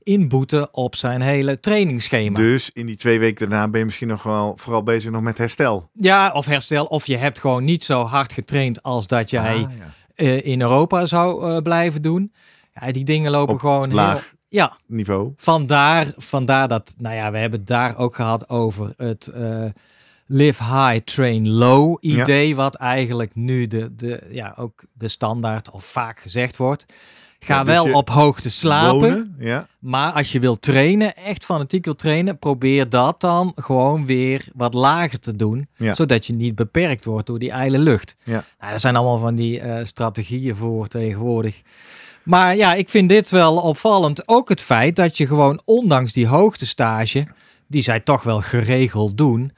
[SPEAKER 3] inboeten op zijn hele trainingsschema.
[SPEAKER 1] Dus in die twee weken daarna ben je misschien nog wel vooral bezig nog met herstel.
[SPEAKER 3] Ja, of herstel, of je hebt gewoon niet zo hard getraind als dat jij
[SPEAKER 1] Ah, ja.
[SPEAKER 3] eh, in Europa zou eh, blijven doen. Ja, die dingen lopen
[SPEAKER 1] Op
[SPEAKER 3] gewoon heel... Ja,
[SPEAKER 1] Niveau.
[SPEAKER 3] vandaar, vandaar dat, nou ja, we hebben het daar ook gehad over het eh, live high, train low idee, wat eigenlijk nu de, de, ja, ook de standaard of vaak gezegd wordt. Ga
[SPEAKER 1] Ja, dus
[SPEAKER 3] wel op hoogte slapen,
[SPEAKER 1] Wonen, ja.
[SPEAKER 3] maar als je wil trainen, echt fanatiek wil trainen, probeer dat dan gewoon weer wat lager te doen, zodat je niet beperkt wordt door die ijle lucht.
[SPEAKER 1] Ja.
[SPEAKER 3] Nou, er zijn allemaal van die eh, strategieën voor tegenwoordig. Maar ja, ik vind dit wel opvallend. Ook het feit dat je gewoon, ondanks die hoogtestage, die zij toch wel geregeld doen,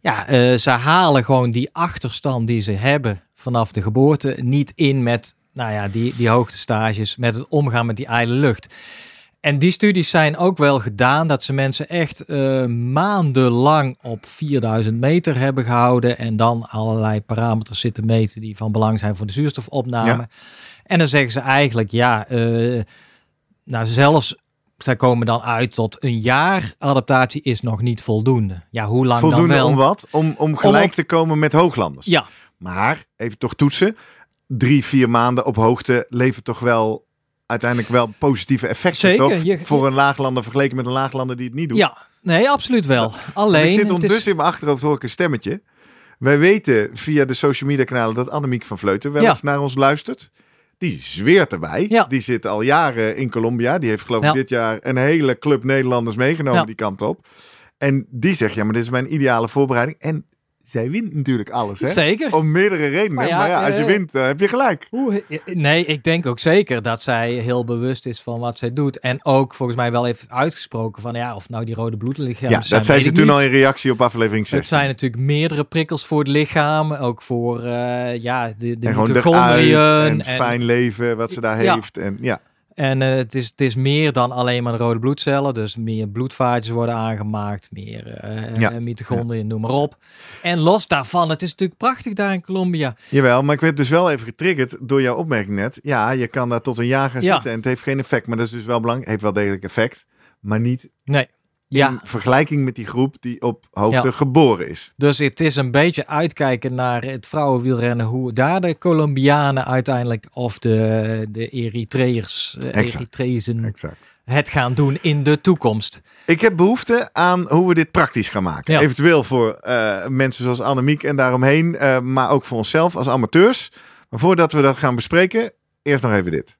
[SPEAKER 3] ja, eh, ze halen gewoon die achterstand die ze hebben vanaf de geboorte niet in met, nou ja, die, die hoogtestages, met het omgaan met die ijle lucht. En die studies zijn ook wel gedaan dat ze mensen echt eh, maandenlang op 4000 meter hebben gehouden en dan allerlei parameters zitten meten die van belang zijn voor de zuurstofopname. En dan zeggen ze eigenlijk, ja, eh, nou zelfs, zij komen dan uit tot een jaar adaptatie is nog niet voldoende. Ja, hoe lang
[SPEAKER 1] Voldoende
[SPEAKER 3] dan wel?
[SPEAKER 1] om wat? Om, om gelijk te komen met hooglanders.
[SPEAKER 3] Ja,
[SPEAKER 1] Maar, even toch toetsen. Drie, vier maanden op hoogte levert toch wel uiteindelijk wel positieve effecten,
[SPEAKER 3] Zeker,
[SPEAKER 1] toch?
[SPEAKER 3] je-
[SPEAKER 1] Voor een laaglander vergeleken met een laaglander die het niet doet.
[SPEAKER 3] ja, nee, absoluut wel. Alleen,
[SPEAKER 1] ik zit
[SPEAKER 3] het is-
[SPEAKER 1] ondertussen in mijn achterhoofd hoor ik een stemmetje. Wij weten via de social media kanalen dat Annemiek van Vleuten wel
[SPEAKER 3] Ja.
[SPEAKER 1] eens naar ons luistert. Die zweert erbij.
[SPEAKER 3] Ja.
[SPEAKER 1] Die zit al jaren in Colombia. Die heeft geloof ik
[SPEAKER 3] Ja.
[SPEAKER 1] dit jaar een hele club Nederlanders meegenomen
[SPEAKER 3] Ja.
[SPEAKER 1] die kant op. En die zegt, ja, maar dit is mijn ideale voorbereiding. En zij wint natuurlijk alles, hè?
[SPEAKER 3] Zeker.
[SPEAKER 1] Om meerdere redenen.
[SPEAKER 3] Maar
[SPEAKER 1] Maar
[SPEAKER 3] ja,
[SPEAKER 1] ja, als je
[SPEAKER 3] eh,
[SPEAKER 1] wint, heb je gelijk.
[SPEAKER 3] Oeh, nee, ik denk ook zeker dat zij heel bewust is van wat zij doet. En ook volgens mij wel heeft uitgesproken van ja, of nou die rode bloedlichamen
[SPEAKER 1] Ja,
[SPEAKER 3] zijn,
[SPEAKER 1] dat zei ze toen
[SPEAKER 3] niet.
[SPEAKER 1] al in reactie op aflevering 6.
[SPEAKER 3] Het zijn natuurlijk meerdere prikkels voor het lichaam. Ook voor eh, ja, de, de
[SPEAKER 1] en
[SPEAKER 3] mitochondriën.
[SPEAKER 1] en,
[SPEAKER 3] En,
[SPEAKER 1] fijn leven wat ze daar
[SPEAKER 3] Ja.
[SPEAKER 1] heeft. En ja,
[SPEAKER 3] en eh, het, is, het is meer dan alleen maar de rode bloedcellen. Dus meer bloedvaatjes worden aangemaakt. Meer
[SPEAKER 1] Ja.
[SPEAKER 3] eh, mitochondriën, noem maar op. En los daarvan, het is natuurlijk prachtig daar in Colombia.
[SPEAKER 1] Jawel, maar ik werd dus wel even getriggerd door jouw opmerking net. Ja, je kan daar tot een jaar gaan
[SPEAKER 3] Ja.
[SPEAKER 1] zitten en het heeft geen effect. Maar dat is dus wel belangrijk. heeft wel degelijk effect. Maar niet
[SPEAKER 3] Nee.
[SPEAKER 1] In
[SPEAKER 3] Ja,
[SPEAKER 1] vergelijking met die groep die op hoogte
[SPEAKER 3] Ja.
[SPEAKER 1] geboren is.
[SPEAKER 3] Dus het is een beetje uitkijken naar het vrouwenwielrennen. Hoe daar de Colombianen uiteindelijk of de, de Eritreërs, eh. Eritrezen
[SPEAKER 1] Exact.
[SPEAKER 3] het gaan doen in de toekomst.
[SPEAKER 1] Ik heb behoefte aan hoe we dit praktisch gaan maken.
[SPEAKER 3] Ja.
[SPEAKER 1] Eventueel voor eh, mensen zoals Annemiek en daaromheen. eh, maar ook voor onszelf als amateurs. Maar voordat we dat gaan bespreken, eerst nog even dit.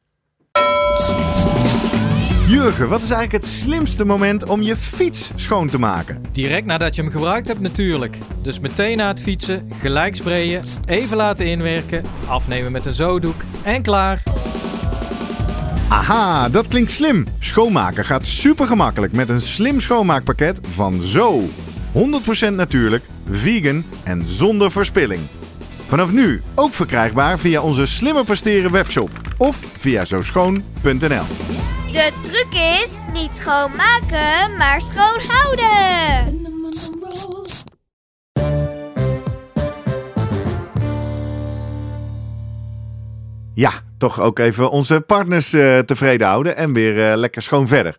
[SPEAKER 1] Jurgen, wat is eigenlijk het slimste moment om je fiets schoon te maken?
[SPEAKER 3] Direct nadat je hem gebruikt hebt natuurlijk. Dus meteen na het fietsen, gelijk sprayen, even laten inwerken, afnemen met een zodoek en klaar.
[SPEAKER 1] Aha, dat klinkt slim. Schoonmaken gaat super gemakkelijk met een slim schoonmaakpakket van Zo. 100% natuurlijk, vegan en zonder verspilling. Vanaf nu ook verkrijgbaar via onze slimmer presteren webshop of via zoschoon.nl.
[SPEAKER 4] De truc is niet schoonmaken, maar schoon houden.
[SPEAKER 1] Ja, toch ook even onze partners eh, tevreden houden en weer eh, lekker schoon verder.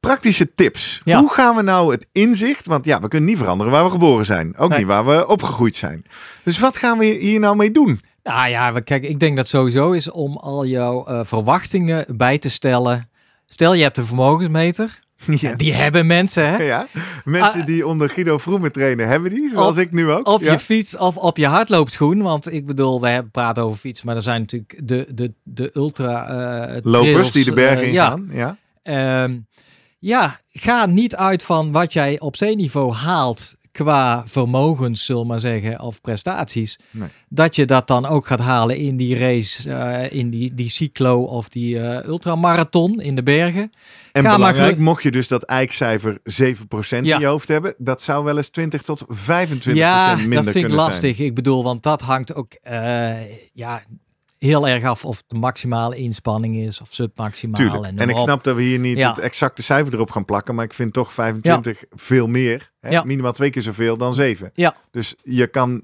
[SPEAKER 1] Praktische tips.
[SPEAKER 3] Ja.
[SPEAKER 1] Hoe gaan we nou het inzicht, want ja, we kunnen niet veranderen waar we geboren zijn. Ook
[SPEAKER 3] Nee.
[SPEAKER 1] niet waar we opgegroeid zijn. Dus wat gaan we hier nou mee doen?
[SPEAKER 3] Nou ja, we- kijk, ik denk dat sowieso is om al jouw eh, verwachtingen bij te stellen. Stel, je hebt een vermogensmeter.
[SPEAKER 1] Ja.
[SPEAKER 3] Die hebben mensen, hè?
[SPEAKER 1] Ja, mensen
[SPEAKER 3] Ah.
[SPEAKER 1] die onder Guido Vroemen trainen, hebben die, zoals
[SPEAKER 3] Op-
[SPEAKER 1] ik nu ook.
[SPEAKER 3] Op
[SPEAKER 1] ja.
[SPEAKER 3] je fiets of op je hardloopschoen. Want ik bedoel, we hebben praten over fiets, maar er zijn natuurlijk de, de, de ultra eh
[SPEAKER 1] Lopers
[SPEAKER 3] trails,
[SPEAKER 1] die de bergen
[SPEAKER 3] eh,
[SPEAKER 1] in gaan. Ja.
[SPEAKER 3] Ehm, ja, ga niet uit van wat jij op zeeniveau haalt qua vermogens, zullen maar zeggen, of prestaties.
[SPEAKER 1] Nee.
[SPEAKER 3] Dat je dat dan ook gaat halen in die race, eh, in die, die cyclo of die eh, ultramarathon in de bergen.
[SPEAKER 1] En
[SPEAKER 3] Ga
[SPEAKER 1] belangrijk, mocht je dus dat eikcijfer 7%
[SPEAKER 3] Ja.
[SPEAKER 1] in je hoofd hebben, dat zou wel eens 20 tot 25%
[SPEAKER 3] ja,
[SPEAKER 1] minder
[SPEAKER 3] dat vind ik
[SPEAKER 1] kunnen
[SPEAKER 3] lastig. Ik bedoel, want dat hangt ook, eh, ja, heel erg af of het de maximale inspanning is of submaximaal.
[SPEAKER 1] Tuurlijk.
[SPEAKER 3] En,
[SPEAKER 1] En, ik snap dat we hier niet
[SPEAKER 3] Ja.
[SPEAKER 1] het exacte cijfer erop gaan plakken, maar ik vind toch 25 veel meer. Hè?
[SPEAKER 3] Ja.
[SPEAKER 1] Minimaal twee keer zoveel dan 7.
[SPEAKER 3] Ja.
[SPEAKER 1] Dus je kan,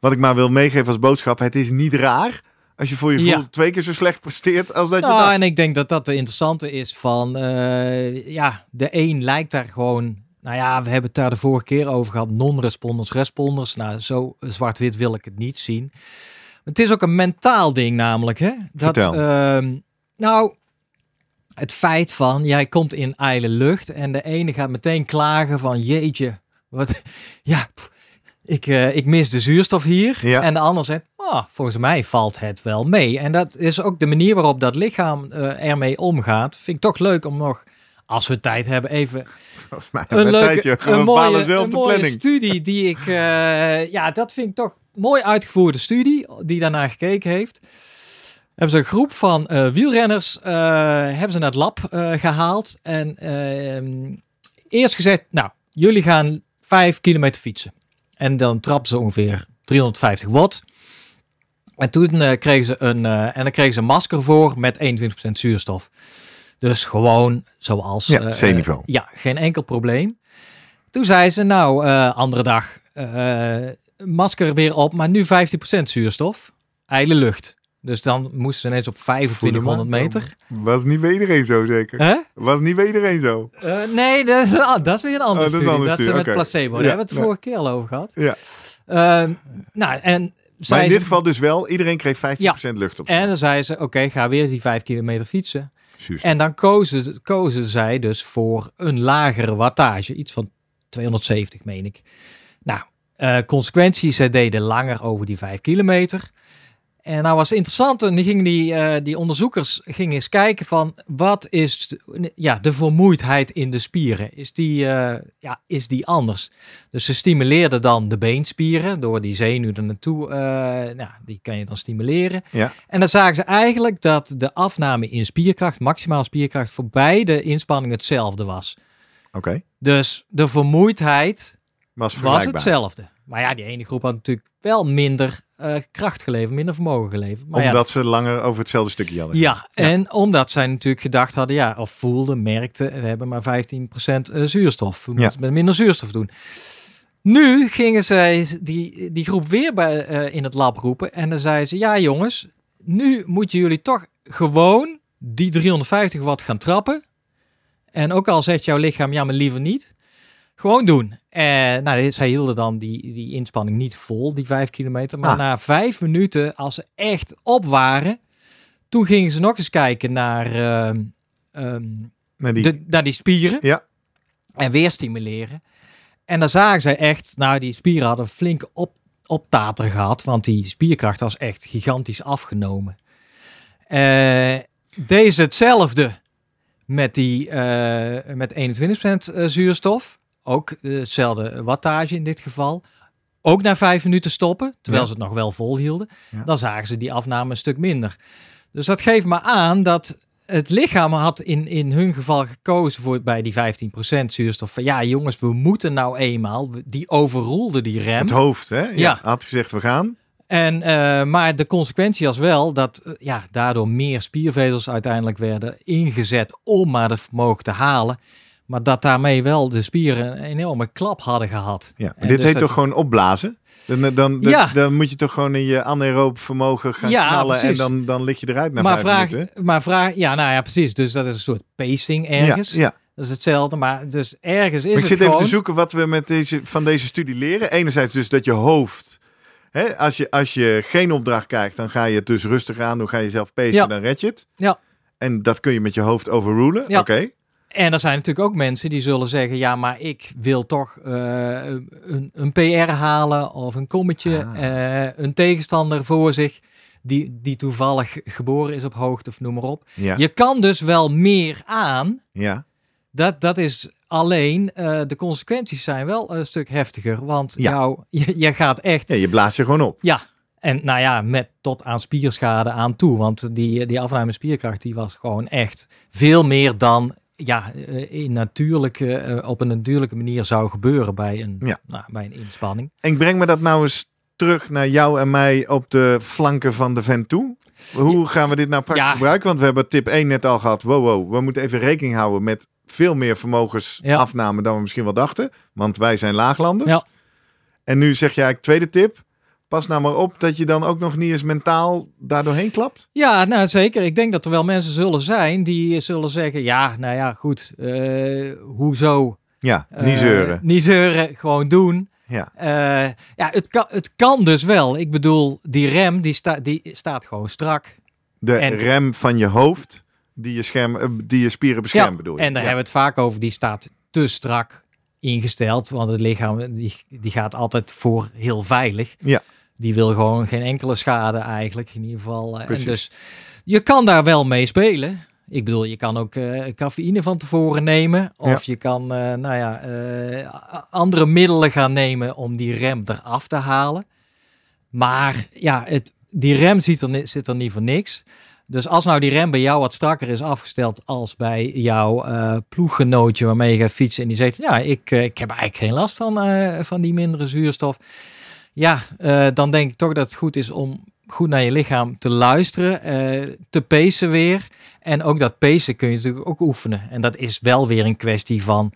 [SPEAKER 1] wat ik maar wil meegeven als boodschap, het is niet raar als je voor je gevoel twee keer zo slecht presteert als dat je
[SPEAKER 3] Nou,
[SPEAKER 1] dacht.
[SPEAKER 3] en ik denk dat dat de interessante is van, eh, ja, de een lijkt daar gewoon, nou ja, we hebben het daar de vorige keer over gehad, non-responders, responders. Nou, zo zwart-wit wil ik het niet zien. Het is ook een mentaal ding namelijk, hè. Dat, ehm, nou, het feit van, jij komt in ijle lucht en de ene gaat meteen klagen van, jeetje, wat, ja, pff, ik, eh, ik mis de zuurstof hier.
[SPEAKER 1] Ja.
[SPEAKER 3] En de ander zegt, ah, volgens mij valt het wel mee. En dat is ook de manier waarop dat lichaam eh, ermee omgaat. Vind ik toch leuk om nog, als we tijd hebben, even
[SPEAKER 1] Volgens mij
[SPEAKER 3] een
[SPEAKER 1] een
[SPEAKER 3] leuke, een
[SPEAKER 1] bepalen
[SPEAKER 3] mooie, een mooie
[SPEAKER 1] planning.
[SPEAKER 3] studie die ik, eh, ja, dat vind ik toch mooi uitgevoerde studie die daarnaar gekeken heeft. Hebben ze een groep van eh, wielrenners eh, hebben ze naar het lab eh, gehaald en ehm, eerst gezegd, nou, jullie gaan vijf kilometer fietsen en dan trappen ze ongeveer 350 watt. En toen kregen ze een en dan kregen ze een masker voor met 21% zuurstof. Dus gewoon zoals.
[SPEAKER 1] Ja, C-niveau.
[SPEAKER 3] eh, ja, geen enkel probleem. Toen zei ze, nou, andere dag, masker weer op, maar nu 15% zuurstof. Ijle lucht. Dus dan moesten ze ineens op 2500 meter.
[SPEAKER 1] Was niet bij iedereen zo zeker?
[SPEAKER 3] Hè?
[SPEAKER 1] Was niet bij iedereen zo?
[SPEAKER 3] Eh, nee, dat is, dat is weer een andere
[SPEAKER 1] Oh, dat
[SPEAKER 3] studie. dat
[SPEAKER 1] studie,
[SPEAKER 3] met placebo. Daar
[SPEAKER 1] Ja,
[SPEAKER 3] hebben we het de
[SPEAKER 1] ja.
[SPEAKER 3] vorige keer al over gehad.
[SPEAKER 1] Ja.
[SPEAKER 3] Ehm, nou, en
[SPEAKER 1] Maar in
[SPEAKER 3] ze-
[SPEAKER 1] dit geval dus wel, iedereen kreeg 15% lucht op.
[SPEAKER 3] En dan zei ze, oké, ga weer die 5 kilometer fietsen.
[SPEAKER 1] Zuurstof.
[SPEAKER 3] En dan kozen, kozen zij dus voor een lagere wattage. Iets van 270, meen ik. Nou, eh consequenties, zij deden langer over die 5 kilometer. En nou was het interessant, en die, gingen die, eh, die onderzoekers gingen eens kijken van wat is de- ja, de vermoeidheid in de spieren? Is die, eh, ja, is die anders? Dus ze stimuleerden dan de beenspieren door die zenuw er naartoe, eh, nou, die kan je dan stimuleren.
[SPEAKER 1] Ja.
[SPEAKER 3] En dan zagen ze eigenlijk dat de afname in spierkracht, maximaal spierkracht, voor beide inspanningen hetzelfde was.
[SPEAKER 1] Oké,
[SPEAKER 3] Dus de vermoeidheid
[SPEAKER 1] was
[SPEAKER 3] was hetzelfde. Maar ja, die ene groep had natuurlijk wel minder eh, kracht geleverd, minder vermogen geleverd. Maar ja,
[SPEAKER 1] Omdat ze langer over hetzelfde stukje hadden.
[SPEAKER 3] ja, en omdat zij natuurlijk gedacht hadden, ja, of voelden, merkten, we hebben maar 15% eh, zuurstof. We moeten met minder zuurstof doen. Nu gingen zij die, die groep weer bij, eh, in het lab roepen. En dan zeiden ze, ja jongens, nu moeten jullie toch gewoon die 350 watt gaan trappen. En ook al zegt jouw lichaam, ja maar liever niet. Gewoon doen. En nou, zij hielden dan die, die inspanning niet vol, die 5 kilometer. Maar
[SPEAKER 1] Ah.
[SPEAKER 3] na vijf minuten, als ze echt op waren, toen gingen ze nog eens kijken naar, ehm, ehm,
[SPEAKER 1] Nee, die,
[SPEAKER 3] de, naar die spieren.
[SPEAKER 1] Ja.
[SPEAKER 3] En weer stimuleren. En dan zagen zij echt, nou die spieren hadden een flinke op, optater gehad. Want die spierkracht was echt gigantisch afgenomen. Eh deze hetzelfde met, die, eh, met 21% zuurstof. Ook hetzelfde wattage in dit geval. Ook na vijf minuten stoppen, terwijl
[SPEAKER 1] Ja.
[SPEAKER 3] ze het nog wel volhielden.
[SPEAKER 1] Ja.
[SPEAKER 3] Dan zagen ze die afname een stuk minder. Dus dat geeft me aan dat het lichaam had in, in hun geval gekozen voor bij die 15% zuurstof. Van ja, jongens, we moeten nou eenmaal. Die overroelde die rem.
[SPEAKER 1] het hoofd, hè? Ja.
[SPEAKER 3] Ja.
[SPEAKER 1] Had gezegd, we gaan.
[SPEAKER 3] En, eh, maar de consequentie was wel dat eh, ja, daardoor meer spiervezels uiteindelijk werden ingezet om maar het vermogen te halen. Maar dat daarmee wel de spieren een enorme klap hadden gehad.
[SPEAKER 1] Ja. Maar
[SPEAKER 3] En
[SPEAKER 1] dit
[SPEAKER 3] dus
[SPEAKER 1] heet toch gewoon opblazen? Dan, dan, dan,
[SPEAKER 3] Ja.
[SPEAKER 1] dan moet je toch gewoon in je anaeroop vermogen gaan
[SPEAKER 3] Ja,
[SPEAKER 1] knallen. En dan, dan lig je eruit na
[SPEAKER 3] maar
[SPEAKER 1] vijf
[SPEAKER 3] vraag,
[SPEAKER 1] minuten.
[SPEAKER 3] maar vraag, ja, nou ja, precies. Dus dat is een soort pacing ergens.
[SPEAKER 1] Ja, ja.
[SPEAKER 3] Dat is hetzelfde, maar dus ergens is
[SPEAKER 1] Maar ik
[SPEAKER 3] het
[SPEAKER 1] zit
[SPEAKER 3] gewoon...
[SPEAKER 1] even te zoeken wat we met deze, van deze studie leren. Enerzijds dus dat je hoofd... Hè, als, je, als je geen opdracht krijgt, dan ga je het dus rustig aan. Dan ga je zelf pacen, dan red je het.
[SPEAKER 3] Ja.
[SPEAKER 1] En dat kun je met je hoofd overrulen.
[SPEAKER 3] Ja.
[SPEAKER 1] Oké.
[SPEAKER 3] En er zijn natuurlijk ook mensen die zullen zeggen: ja, maar ik wil toch eh, een, een PR halen of een kommetje,
[SPEAKER 1] Ah.
[SPEAKER 3] eh, een tegenstander voor zich. Die, die toevallig geboren is op hoogte of noem maar op.
[SPEAKER 1] Ja.
[SPEAKER 3] Je kan dus wel meer aan.
[SPEAKER 1] ja.
[SPEAKER 3] Dat, dat is alleen, eh, de consequenties zijn wel een stuk heftiger. Want
[SPEAKER 1] Ja.
[SPEAKER 3] jou, je, je gaat echt
[SPEAKER 1] ja, je blaast je gewoon op.
[SPEAKER 3] Ja, en nou ja, met tot aan spierschade aan toe. Want die, die afname spierkracht die was gewoon echt veel meer dan ja, eh, in natuurlijke, eh, op een natuurlijke manier zou gebeuren bij een,
[SPEAKER 1] Ja.
[SPEAKER 3] nou, bij een inspanning.
[SPEAKER 1] En ik breng me dat nou eens terug naar jou en mij op de flanken van de vent toe. Hoe gaan we dit nou praktisch
[SPEAKER 3] Ja.
[SPEAKER 1] gebruiken? Want we hebben tip 1 net al gehad. Wow, wow, we moeten even rekening houden met veel meer vermogensafname dan we misschien wel dachten. Want wij zijn laaglanders.
[SPEAKER 3] Ja.
[SPEAKER 1] En nu zeg jij, tweede tip. Pas nou maar op dat je dan ook nog niet eens mentaal daar doorheen klapt.
[SPEAKER 3] Ja, nou zeker. Ik denk dat er wel mensen zullen zijn die zullen zeggen: ja, nou ja, goed. eh, hoezo?
[SPEAKER 1] Ja,
[SPEAKER 3] Eh,
[SPEAKER 1] niet zeuren.
[SPEAKER 3] Niet zeuren, gewoon doen.
[SPEAKER 1] Ja.
[SPEAKER 3] Eh, ja, het kan, het kan dus wel. Ik bedoel, die rem die, sta, die staat gewoon strak.
[SPEAKER 1] De
[SPEAKER 3] en-
[SPEAKER 1] rem van je hoofd die je, scherm, eh, die je spieren beschermt
[SPEAKER 3] Ja,
[SPEAKER 1] bedoel je.
[SPEAKER 3] En daar
[SPEAKER 1] Ja.
[SPEAKER 3] hebben we het vaak over. Die staat te strak ingesteld. Want het lichaam die, die gaat altijd voor heel veilig.
[SPEAKER 1] Ja.
[SPEAKER 3] Die wil gewoon geen enkele schade eigenlijk. In ieder geval. eh,
[SPEAKER 1] Precies.
[SPEAKER 3] En dus je kan daar wel mee spelen. Ik bedoel, je kan ook eh, cafeïne van tevoren nemen. Of je kan, eh, nou ja, andere middelen gaan nemen om die rem eraf te halen. Maar ja, het, die rem zit er, zit er niet voor niks. Dus als nou die rem bij jou wat strakker is afgesteld als bij jouw eh, ploeggenootje waarmee je gaat fietsen en die zegt, ja, ik, ik heb eigenlijk geen last van, van die mindere zuurstof. Ja, eh, dan denk ik toch dat het goed is om goed naar je lichaam te luisteren, eh, te pacen weer. En ook dat pacen kun je natuurlijk ook oefenen. En dat is wel weer een kwestie van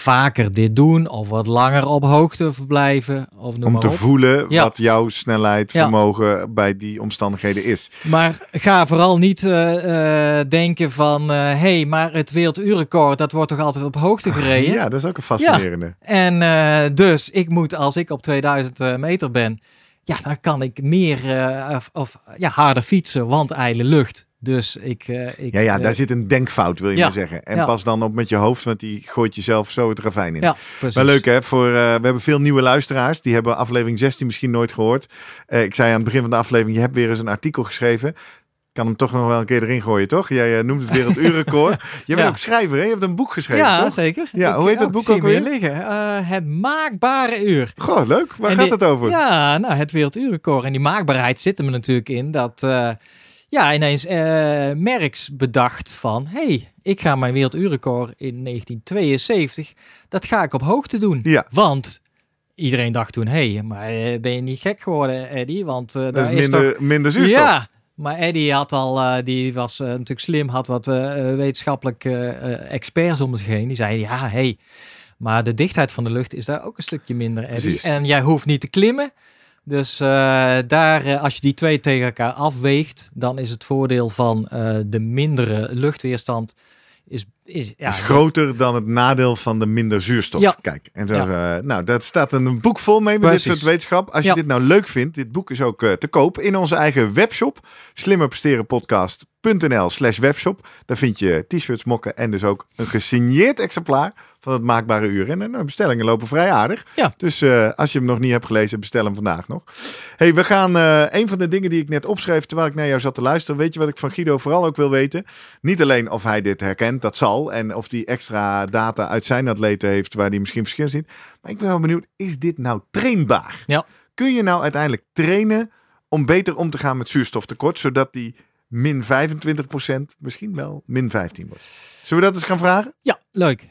[SPEAKER 3] vaker dit doen of wat langer op hoogte verblijven of noem
[SPEAKER 1] Om te
[SPEAKER 3] op.
[SPEAKER 1] voelen
[SPEAKER 3] Ja.
[SPEAKER 1] wat jouw snelheid,
[SPEAKER 3] Ja.
[SPEAKER 1] vermogen bij die omstandigheden is.
[SPEAKER 3] Maar ga vooral niet eh, eh, denken van, hé, hey, maar het werelduurrecord, dat wordt toch altijd op hoogte gereden?
[SPEAKER 1] Ja, dat is ook een fascinerende.
[SPEAKER 3] En eh, dus, ik moet, als ik op 2000 eh, meter ben, ja, dan kan ik meer eh, of, of ja, harder fietsen, want ijle lucht. Dus ik... eh, ik
[SPEAKER 1] Ja, ja,
[SPEAKER 3] eh,
[SPEAKER 1] daar zit een denkfout, wil je
[SPEAKER 3] ja,
[SPEAKER 1] maar zeggen. En
[SPEAKER 3] ja.
[SPEAKER 1] pas dan op met je hoofd, want die gooit jezelf zo het ravijn in.
[SPEAKER 3] Ja, precies.
[SPEAKER 1] Wel leuk hè, voor, eh, we hebben veel nieuwe luisteraars. Die hebben aflevering 16 misschien nooit gehoord. Eh, ik zei aan het begin van de aflevering, je hebt weer eens een artikel geschreven. Ik kan hem toch nog wel een keer erin gooien, toch? Jij eh, noemt het werelduurrecord. Je bent
[SPEAKER 3] Ja.
[SPEAKER 1] ook schrijver, hè? Je hebt een boek geschreven,
[SPEAKER 3] Ja,
[SPEAKER 1] toch?
[SPEAKER 3] zeker.
[SPEAKER 1] Ja,
[SPEAKER 3] Ik-
[SPEAKER 1] hoe heet
[SPEAKER 3] oh,
[SPEAKER 1] boek ook weer?
[SPEAKER 3] liggen. Eh, het maakbare uur.
[SPEAKER 1] Goh, leuk. Waar
[SPEAKER 3] En
[SPEAKER 1] gaat
[SPEAKER 3] die-
[SPEAKER 1] het over?
[SPEAKER 3] Ja, nou, het werelduurrecord. En die maakbaarheid zit er natuurlijk in dat... ja, ineens eh Merks bedacht van... hey, ik ga mijn werelduurrecord in 1972... dat ga ik op hoogte doen.
[SPEAKER 1] Ja.
[SPEAKER 3] Want iedereen dacht toen... hey, maar eh, ben je niet gek geworden, Eddie? Want eh
[SPEAKER 1] dat
[SPEAKER 3] daar
[SPEAKER 1] is
[SPEAKER 3] is
[SPEAKER 1] minder,
[SPEAKER 3] toch...
[SPEAKER 1] minder zuurstof.
[SPEAKER 3] Ja, maar Eddie had al, die was natuurlijk slim, had wat wetenschappelijke experts om zich heen. Die zeiden, ja, hey, maar de dichtheid van de lucht is daar ook een stukje minder, Eddie.
[SPEAKER 1] Precies.
[SPEAKER 3] En jij hoeft niet te klimmen. Dus eh, daar, eh, als je die twee tegen elkaar afweegt, dan is het voordeel van eh, de mindere luchtweerstand is, is, ja,
[SPEAKER 1] is groter dan het nadeel van de minder zuurstof.
[SPEAKER 3] Ja.
[SPEAKER 1] Kijk, en zo, nou, daar staat een boek vol mee met dit soort wetenschap. Als je dit nou leuk vindt, dit boek is ook te koop in onze eigen webshop. Slimmerpresterenpodcast.nl slash webshop. Daar vind je t-shirts, mokken en dus ook een gesigneerd exemplaar van het maakbare uur. En eh, bestellingen lopen vrij aardig.
[SPEAKER 3] Ja.
[SPEAKER 1] Dus eh, als je hem nog niet hebt gelezen, bestel hem vandaag nog. hey, we gaan eh, een van de dingen die ik net opschreef terwijl ik naar jou zat te luisteren. Weet je wat ik van Guido vooral ook wil weten? Niet alleen of hij dit herkent, dat zal. En of hij extra data uit zijn atleten heeft waar hij misschien verschil ziet. Maar ik ben wel benieuwd, is dit nou trainbaar?
[SPEAKER 3] Ja.
[SPEAKER 1] Kun je nou uiteindelijk trainen om beter om te gaan met zuurstoftekort, zodat die min 25% misschien wel min 15 wordt? Zullen we dat eens gaan vragen?
[SPEAKER 3] Ja, leuk.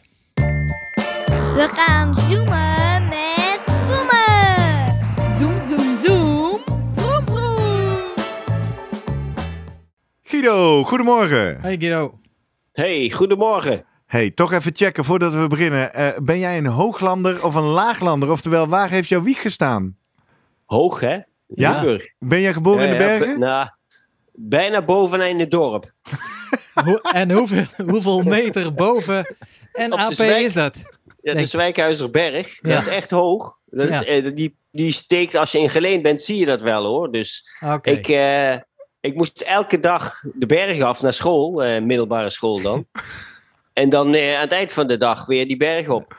[SPEAKER 4] We gaan zoomen met zoomen.
[SPEAKER 5] Zoom, zoom, zoom. Vroom, vroom.
[SPEAKER 1] Guido, goedemorgen.
[SPEAKER 3] Hey Guido.
[SPEAKER 2] Hey, goedemorgen.
[SPEAKER 1] Hey, toch even checken voordat we beginnen. Eh, ben jij een hooglander of een laaglander? Oftewel, waar heeft jouw wieg gestaan?
[SPEAKER 2] Hoog, hè?
[SPEAKER 1] Ja? Ben jij geboren in de
[SPEAKER 2] Ja, ja,
[SPEAKER 1] bergen?
[SPEAKER 2] be- nou, bijna bovenaan in het dorp.
[SPEAKER 3] En hoeveel, hoeveel meter boven NAP
[SPEAKER 2] zwijk.
[SPEAKER 3] is dat?
[SPEAKER 2] Ja, de Zwijkhuizerberg.
[SPEAKER 3] Ja.
[SPEAKER 2] Dat is echt hoog. Dat
[SPEAKER 3] Ja.
[SPEAKER 2] is, eh, die, die steekt, als je in Geleen bent, zie je dat wel hoor. Dus ik, eh, ik moest elke dag de berg af naar school, eh, middelbare school dan. en dan aan het eind van de dag weer die berg op.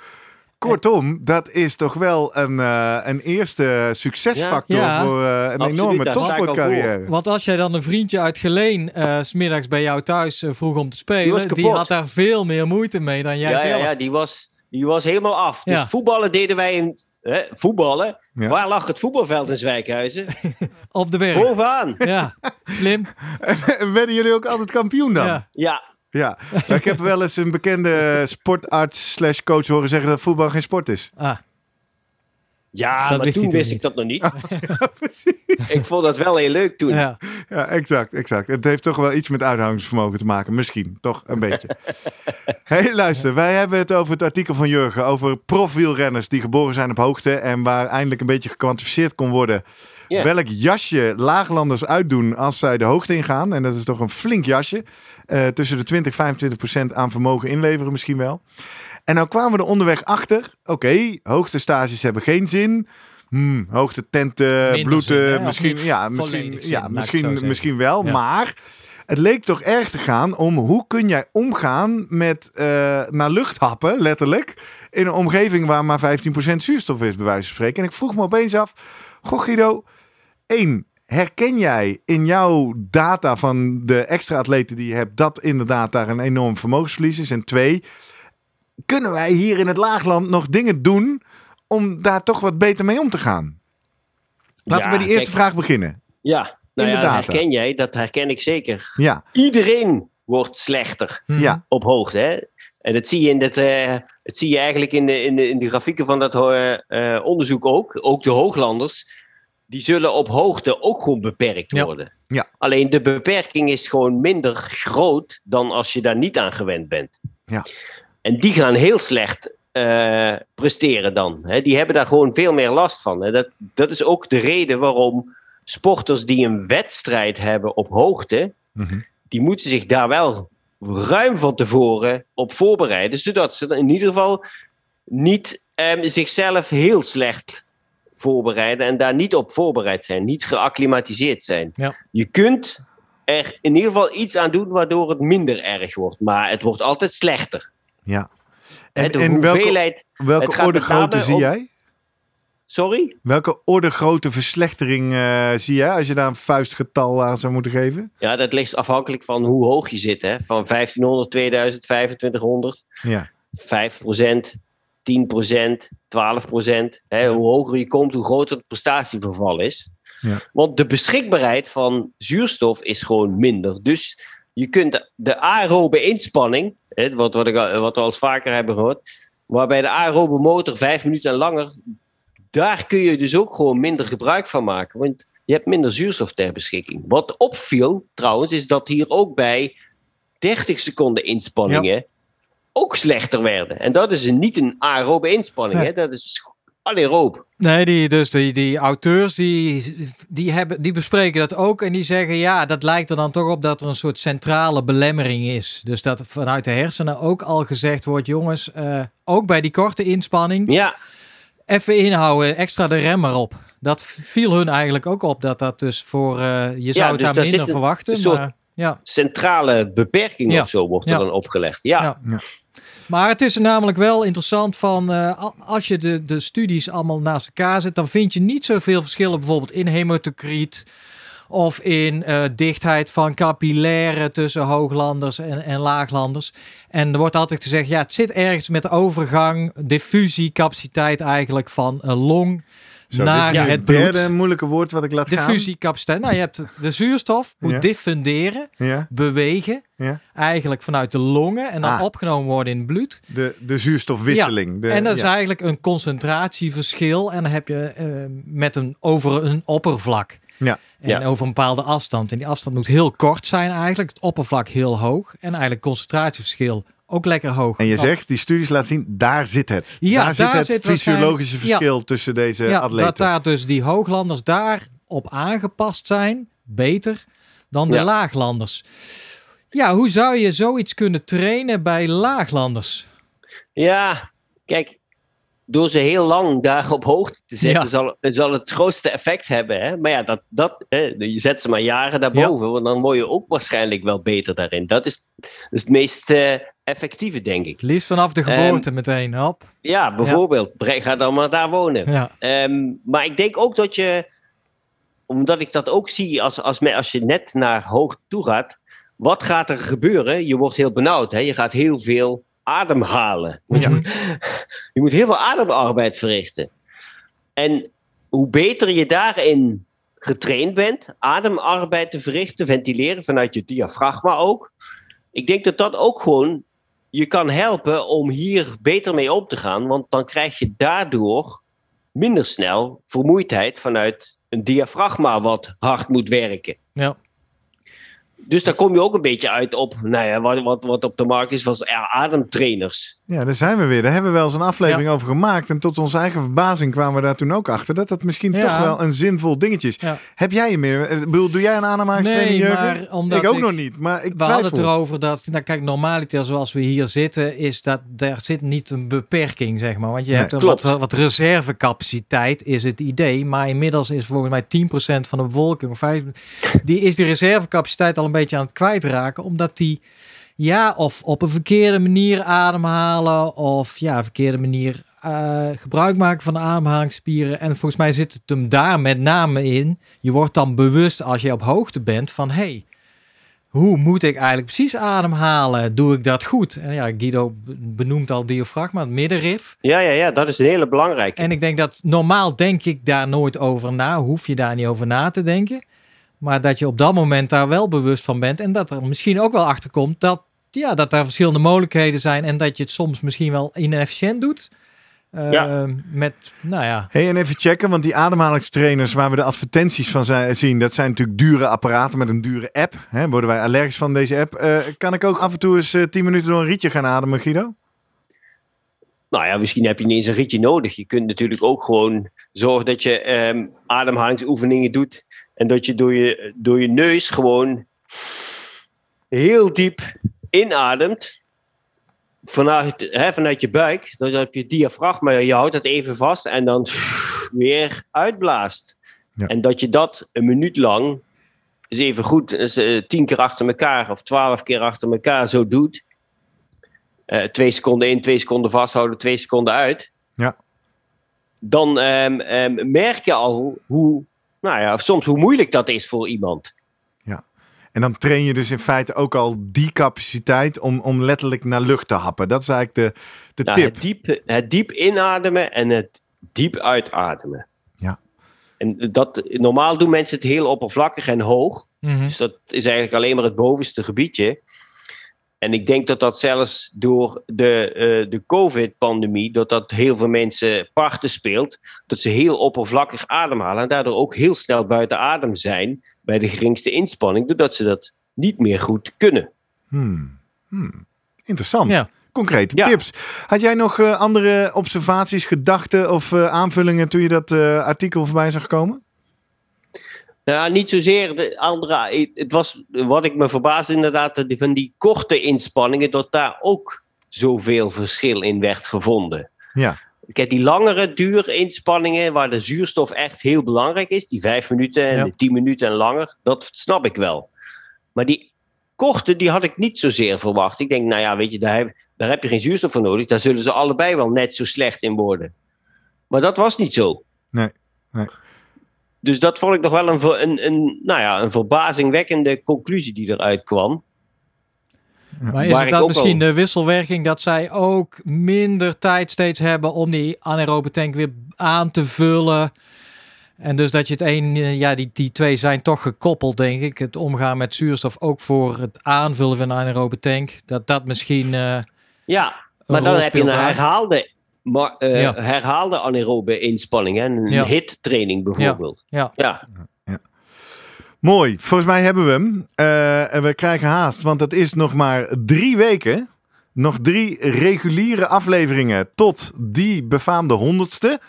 [SPEAKER 1] Kortom, dat is toch wel een, eh, een eerste succesfactor
[SPEAKER 3] Ja. Ja.
[SPEAKER 1] voor eh, een
[SPEAKER 2] Absoluut,
[SPEAKER 1] enorme topsportcarrière.
[SPEAKER 3] Want als jij dan een vriendje uit Geleen eh, s smiddags bij jou thuis vroeg om te spelen, die, had daar veel meer moeite mee dan jij
[SPEAKER 2] Ja, ja,
[SPEAKER 3] zelf.
[SPEAKER 2] ja, die was, die was helemaal af.
[SPEAKER 3] Ja.
[SPEAKER 2] Dus voetballen deden wij in... Hè, voetballen?
[SPEAKER 1] Ja.
[SPEAKER 2] Waar lag het voetbalveld in Zwijkhuizen?
[SPEAKER 3] Op de berg.
[SPEAKER 2] Bovenaan.
[SPEAKER 3] Ja, slim.
[SPEAKER 1] En werden jullie ook altijd kampioen dan?
[SPEAKER 3] Ja.
[SPEAKER 1] Ja.
[SPEAKER 2] Ja,
[SPEAKER 1] Maar ik heb wel eens een bekende sportarts slash coach horen zeggen dat voetbal geen sport is.
[SPEAKER 3] Ah.
[SPEAKER 2] Ja,
[SPEAKER 3] Dat
[SPEAKER 2] maar
[SPEAKER 3] wist
[SPEAKER 2] toen wist ik
[SPEAKER 3] niet.
[SPEAKER 2] dat nog niet.
[SPEAKER 1] Precies.
[SPEAKER 2] ik vond dat wel heel leuk toen.
[SPEAKER 3] Ja.
[SPEAKER 1] Ja, exact, exact. Het heeft toch wel iets met uithoudingsvermogen te maken. Misschien, toch een beetje. hey, luister. Wij hebben het over het artikel van Jurgen. Over profwielrenners die geboren zijn op hoogte. En waar eindelijk een beetje gekwantificeerd kon worden. Welk jasje laaglanders uitdoen als zij de hoogte ingaan. En dat is toch een flink jasje. Eh, tussen de 20 25 procent aan vermogen inleveren misschien wel. En nou kwamen we er onderweg achter. Oké, hoogtestages hebben geen zin. Hmm, hoogtetenten,
[SPEAKER 3] Minder
[SPEAKER 1] bloeden, misschien, ja, misschien,
[SPEAKER 3] zin,
[SPEAKER 1] ja, misschien, misschien wel.
[SPEAKER 3] Ja.
[SPEAKER 1] Maar het leek toch erg te gaan om hoe kun jij omgaan met eh, naar lucht happen, letterlijk. In een omgeving waar maar 15% zuurstof is, bij wijze van spreken. En ik vroeg me opeens af, goh Guido, één, herken jij in jouw data van de extra atleten die je hebt, dat inderdaad daar een enorm vermogensverlies is? En twee, kunnen wij hier in het laagland nog dingen doen om daar toch wat beter mee om te gaan? Laten we bij die eerste
[SPEAKER 2] kijk.
[SPEAKER 1] vraag beginnen.
[SPEAKER 2] Ja, nou ja, dat herken jij. Dat herken ik zeker.
[SPEAKER 1] Ja,
[SPEAKER 2] Iedereen wordt slechter
[SPEAKER 3] Mhm.
[SPEAKER 1] ja,
[SPEAKER 2] op hoogte. Hè? En dat zie je, in dat, dat zie je eigenlijk in de, in, de, in de grafieken van dat eh, eh, onderzoek ook. Ook de hooglanders. Die zullen op hoogte ook gewoon beperkt worden.
[SPEAKER 1] Ja.
[SPEAKER 2] Alleen de beperking is gewoon minder groot dan als je daar niet aan gewend bent.
[SPEAKER 1] Ja.
[SPEAKER 2] En die gaan heel slecht eh, presteren dan. Hè? Die hebben daar gewoon veel meer last van. Hè? Dat, dat is ook de reden waarom sporters die een wedstrijd hebben op hoogte,
[SPEAKER 1] Mhm.
[SPEAKER 2] die moeten zich daar wel ruim van tevoren op voorbereiden, zodat ze in ieder geval niet ehm, zichzelf heel slecht voorbereiden en daar niet op voorbereid zijn, niet geacclimatiseerd zijn.
[SPEAKER 3] Ja.
[SPEAKER 2] Je kunt er in ieder geval iets aan doen waardoor het minder erg wordt, maar het wordt altijd slechter.
[SPEAKER 1] ja. En, en welke, welke orde grootte zie
[SPEAKER 2] om-
[SPEAKER 1] jij?
[SPEAKER 2] sorry?
[SPEAKER 1] Welke orde grote verslechtering eh, zie jij als je daar een vuistgetal aan zou moeten geven?
[SPEAKER 2] Ja, dat ligt afhankelijk van hoe hoog je zit. Hè? Van 1500, 2000, 2500.
[SPEAKER 1] Ja,
[SPEAKER 2] 5%, 10%, 12%. Hè, Hoe hoger je komt, hoe groter het prestatieverval is.
[SPEAKER 1] Ja.
[SPEAKER 2] Want de beschikbaarheid van zuurstof is gewoon minder. Dus je kunt de, aerobe inspanning, hè, wat, wat, ik, wat we al eens vaker hebben gehoord, waarbij de aerobe motor vijf minuten en langer, daar kun je dus ook gewoon minder gebruik van maken. Want je hebt minder zuurstof ter beschikking. Wat opviel trouwens, is dat hier ook bij 30 seconden inspanningen ook slechter werden. En dat is niet een aerobe inspanning, hè? dat is anaeroop.
[SPEAKER 3] Nee, die, dus die, die auteurs die, die, hebben, die bespreken dat ook. En die zeggen ja, dat lijkt er dan toch op dat er een soort centrale belemmering is. Dus dat vanuit de hersenen ook al gezegd wordt: jongens, eh, ook bij die korte inspanning,
[SPEAKER 2] Ja,
[SPEAKER 3] even inhouden, extra de rem erop. Dat viel hun eigenlijk ook op. Dat dat dus voor. eh, je zou het
[SPEAKER 2] dus
[SPEAKER 3] daar minder verwachten. maar, ja.
[SPEAKER 2] centrale beperking
[SPEAKER 3] Ja.
[SPEAKER 2] of zo wordt er dan opgelegd. Ja.
[SPEAKER 3] Maar het is namelijk wel interessant van eh, als je de, de studies allemaal naast elkaar zet, dan vind je niet zoveel verschillen bijvoorbeeld in hematocriet of in eh, dichtheid van capillaire tussen hooglanders en, en laaglanders. En er wordt altijd gezegd, ja, het zit ergens met de overgang, diffusiecapaciteit eigenlijk van een long
[SPEAKER 1] Zo,
[SPEAKER 3] naar
[SPEAKER 1] dit is
[SPEAKER 3] het
[SPEAKER 1] het
[SPEAKER 3] bloed.
[SPEAKER 1] derde moeilijke woord wat ik laat gaan.
[SPEAKER 3] Diffusiecapaciteit. Nou, je hebt de zuurstof, moet
[SPEAKER 1] Ja.
[SPEAKER 3] diffunderen,
[SPEAKER 1] Ja,
[SPEAKER 3] bewegen,
[SPEAKER 1] ja.
[SPEAKER 3] eigenlijk vanuit de longen en dan
[SPEAKER 1] Ah.
[SPEAKER 3] opgenomen worden in het bloed.
[SPEAKER 1] De, de zuurstofwisseling. De,
[SPEAKER 3] en dat is eigenlijk een concentratieverschil. En dan heb je eh, met een over een oppervlak.
[SPEAKER 1] Ja.
[SPEAKER 3] En
[SPEAKER 2] Ja.
[SPEAKER 3] over een bepaalde afstand. En die afstand moet heel kort zijn eigenlijk. Het oppervlak heel hoog. En eigenlijk concentratieverschil ook lekker hoog.
[SPEAKER 1] En je zegt, die studies laten zien, daar zit het.
[SPEAKER 3] Ja,
[SPEAKER 1] daar zit het
[SPEAKER 3] zit
[SPEAKER 1] fysiologische verschil tussen deze
[SPEAKER 3] ja,
[SPEAKER 1] atleten.
[SPEAKER 3] dat daar dus die hooglanders daarop aangepast zijn. Beter dan de
[SPEAKER 2] Ja.
[SPEAKER 3] laaglanders. Ja, hoe zou je zoiets kunnen trainen bij laaglanders?
[SPEAKER 2] ja. kijk, door ze heel lang daar op hoogte te zetten,
[SPEAKER 3] Ja.
[SPEAKER 2] zal, zal het grootste effect hebben. Hè? Maar ja, dat, dat, hè, je zet ze maar jaren daarboven, want dan word je ook waarschijnlijk wel beter daarin. Dat is, dat is het meest eh, effectieve, denk ik.
[SPEAKER 3] Liefst vanaf de
[SPEAKER 2] Ehm,
[SPEAKER 3] geboorte meteen. Hop.
[SPEAKER 2] Ja, bijvoorbeeld, bre- ga dan maar daar wonen.
[SPEAKER 3] Ja.
[SPEAKER 2] Ehm, maar ik denk ook dat je, omdat ik dat ook zie als, als, me- als je net naar hoog toe gaat, wat gaat er gebeuren? Je wordt heel benauwd, hè? je gaat heel veel ademhalen.
[SPEAKER 1] Ja.
[SPEAKER 2] Je moet heel veel ademarbeid verrichten. En hoe beter je daarin getraind bent, ademarbeid te verrichten, ventileren vanuit je diafragma ook. Ik denk dat dat ook gewoon je kan helpen om hier beter mee om te gaan. Want dan krijg je daardoor minder snel vermoeidheid vanuit een diafragma wat hard moet werken.
[SPEAKER 3] Ja.
[SPEAKER 2] Dus daar kom je ook een beetje uit op nou ja, wat, wat, wat op de markt is, was ademtrainers.
[SPEAKER 1] Ja, daar zijn we weer. Daar hebben we wel eens een aflevering over gemaakt. En tot onze eigen verbazing kwamen we daar toen ook achter. Dat dat misschien
[SPEAKER 3] Ja.
[SPEAKER 1] toch wel een zinvol dingetje is.
[SPEAKER 3] Ja.
[SPEAKER 1] Heb jij je meer? eh, bedoel, doe jij een ademhalingstraining,
[SPEAKER 3] Nee, maar omdat
[SPEAKER 1] ik ook
[SPEAKER 3] ik-
[SPEAKER 1] nog niet, maar ik
[SPEAKER 3] We hadden het
[SPEAKER 1] twijfel.
[SPEAKER 3] erover dat, nou kijk, normaliter zoals we hier zitten, is dat daar zit niet een beperking, zeg maar. Want je
[SPEAKER 1] Nee,
[SPEAKER 3] hebt een wat, wat reservecapaciteit, is het idee. Maar inmiddels is volgens mij 10% van de bevolking, of 5, die is die reservecapaciteit al een beetje aan het kwijtraken, omdat die, ja, of op een verkeerde manier ademhalen, of ja, verkeerde manier eh, gebruik maken van de ademhalingsspieren. En volgens mij zit het hem daar met name in. Je wordt dan bewust als je op hoogte bent van, hey, hoe moet ik eigenlijk precies ademhalen? Doe ik dat goed? En ja, Guido benoemt al diafragma, het middenrif.
[SPEAKER 2] Ja, ja, ja, dat is een hele belangrijke.
[SPEAKER 3] En ik denk dat normaal denk ik daar nooit over na. Hoef je daar niet over na te denken. Maar dat je op dat moment daar wel bewust van bent. En dat er misschien ook wel achter komt dat, ja, dat er verschillende mogelijkheden zijn. En dat je het soms misschien wel inefficiënt doet. Eh,
[SPEAKER 2] Ja.
[SPEAKER 3] Met, nou ja,
[SPEAKER 1] Hey, en even checken, want die ademhalingstrainers waar we de advertenties van zijn, zien, dat zijn natuurlijk dure apparaten met een dure app. Hè, worden wij allergisch van deze app? Eh, kan ik ook af en toe eens eh, 10 minuten door een rietje gaan ademen, Guido?
[SPEAKER 2] Nou ja, misschien heb je niet eens een rietje nodig. Je kunt natuurlijk ook gewoon zorgen dat je ehm, ademhalingsoefeningen doet. En dat je door je, door je neus gewoon heel diep inademt. Vanuit, hè, vanuit je buik. Dan heb je diafragma. Je houdt dat even vast en dan weer uitblaast.
[SPEAKER 1] Ja.
[SPEAKER 2] En dat je dat een minuut lang, is even goed, is, eh, tien keer achter elkaar of twaalf keer achter elkaar zo doet. Eh, twee seconden in, twee seconden vasthouden, twee seconden uit.
[SPEAKER 1] Ja.
[SPEAKER 2] Dan ehm, ehm, merk je al hoe, nou ja, soms hoe moeilijk dat is voor iemand.
[SPEAKER 1] En dan train je dus in feite ook al die capaciteit om, om letterlijk naar lucht te happen. Dat is eigenlijk de, de
[SPEAKER 2] Nou,
[SPEAKER 1] tip.
[SPEAKER 2] het, diep, het diep inademen en het diep uitademen.
[SPEAKER 1] Ja.
[SPEAKER 2] En dat, normaal doen mensen het heel oppervlakkig en hoog.
[SPEAKER 3] mhm.
[SPEAKER 2] Dus dat is eigenlijk alleen maar het bovenste gebiedje. En ik denk dat dat zelfs door de, eh, de COVID-pandemie, dat dat heel veel mensen parten speelt, dat ze heel oppervlakkig ademhalen en daardoor ook heel snel buiten adem zijn bij de geringste inspanning, doordat ze dat niet meer goed kunnen.
[SPEAKER 1] Hmm. Hmm. Interessant.
[SPEAKER 3] Ja.
[SPEAKER 1] Concrete
[SPEAKER 2] Ja.
[SPEAKER 1] tips. Had jij nog eh, andere observaties, gedachten of eh, aanvullingen toen je dat eh, artikel voorbij zag komen?
[SPEAKER 2] Nou, niet zozeer de andere. Het was wat ik me verbaasde inderdaad, dat van die korte inspanningen, dat daar ook zoveel verschil in werd gevonden.
[SPEAKER 1] Ja.
[SPEAKER 2] Kijk, die langere duurinspanningen, waar de zuurstof echt heel belangrijk is, die vijf minuten en
[SPEAKER 3] Ja.
[SPEAKER 2] de tien minuten en langer, dat snap ik wel. Maar die korte, die had ik niet zozeer verwacht. Ik denk, nou ja, weet je, daar heb, daar heb je geen zuurstof voor nodig. Daar zullen ze allebei wel net zo slecht in worden. Maar dat was niet zo.
[SPEAKER 1] Nee, nee.
[SPEAKER 2] Dus dat vond ik nog wel een, een, een, nou ja, een verbazingwekkende conclusie die eruit kwam.
[SPEAKER 3] Maar is het dat misschien de wisselwerking dat zij ook minder tijd steeds hebben om die anaerobe tank weer aan te vullen? En dus dat je het een, ja, die, die twee zijn toch gekoppeld, denk ik. Het omgaan met zuurstof ook voor het aanvullen van een anaerobe tank. Dat dat misschien. eh,
[SPEAKER 2] Ja, maar dan
[SPEAKER 3] rol
[SPEAKER 2] heb je een herhaalde, maar, eh,
[SPEAKER 3] Ja.
[SPEAKER 2] herhaalde anaerobe inspanning. Hè? Een
[SPEAKER 3] Ja.
[SPEAKER 2] hit-training bijvoorbeeld.
[SPEAKER 3] ja.
[SPEAKER 2] Ja.
[SPEAKER 1] Mooi. Volgens mij hebben we hem. Eh, en we krijgen haast, want het is nog maar drie weken. Nog drie reguliere afleveringen tot die befaamde honderdste.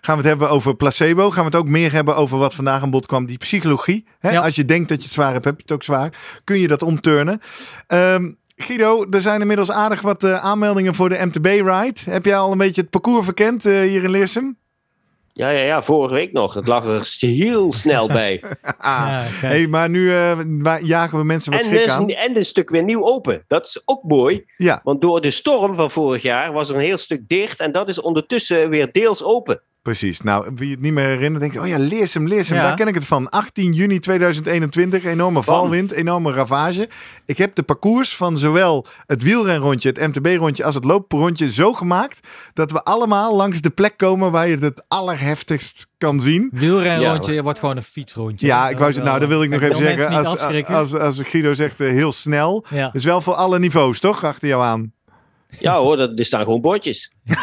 [SPEAKER 1] Gaan we het hebben over placebo. Gaan we het ook meer hebben over wat vandaag aan bod kwam. Die psychologie. Hè?
[SPEAKER 3] Ja.
[SPEAKER 1] Als je denkt dat je het zwaar hebt, heb je het ook zwaar. Kun je dat omturnen. Ehm, Guido, er zijn inmiddels aardig wat eh, aanmeldingen voor de MTB-ride. Heb jij al een beetje het parcours verkend eh, hier in Leersum?
[SPEAKER 2] Ja, ja, ja, vorige week nog. Het lag er heel snel bij.
[SPEAKER 1] Ah. Hey, maar nu eh, jagen we mensen wat
[SPEAKER 2] en,
[SPEAKER 1] schrik
[SPEAKER 2] dus,
[SPEAKER 1] aan.
[SPEAKER 2] en een stuk weer nieuw open. Dat is ook mooi.
[SPEAKER 1] Ja,
[SPEAKER 2] Want door de storm van vorig jaar was er een heel stuk dicht. En dat is ondertussen weer deels open.
[SPEAKER 1] Precies. Nou, wie het niet meer herinnert, denkt, oh ja, Leersum, Leersum,
[SPEAKER 3] Ja.
[SPEAKER 1] daar ken ik het van. 18 juni 2021, enorme valwind, enorme ravage. Ik heb de parcours van zowel het wielrenrondje, het MTB-rondje, als het looprondje zo gemaakt, dat we allemaal langs de plek komen waar je het het allerheftigst kan zien.
[SPEAKER 3] Wielrenrondje wordt gewoon een fietsrondje.
[SPEAKER 1] Ja, ik wou zeggen, nou, dat wil ik nog even zeggen. Als, als, als Guido zegt eh, heel snel.
[SPEAKER 3] ja.
[SPEAKER 1] Dus wel voor alle niveaus, toch? Achter jou aan.
[SPEAKER 2] Ja hoor, dat, er staan gewoon bordjes.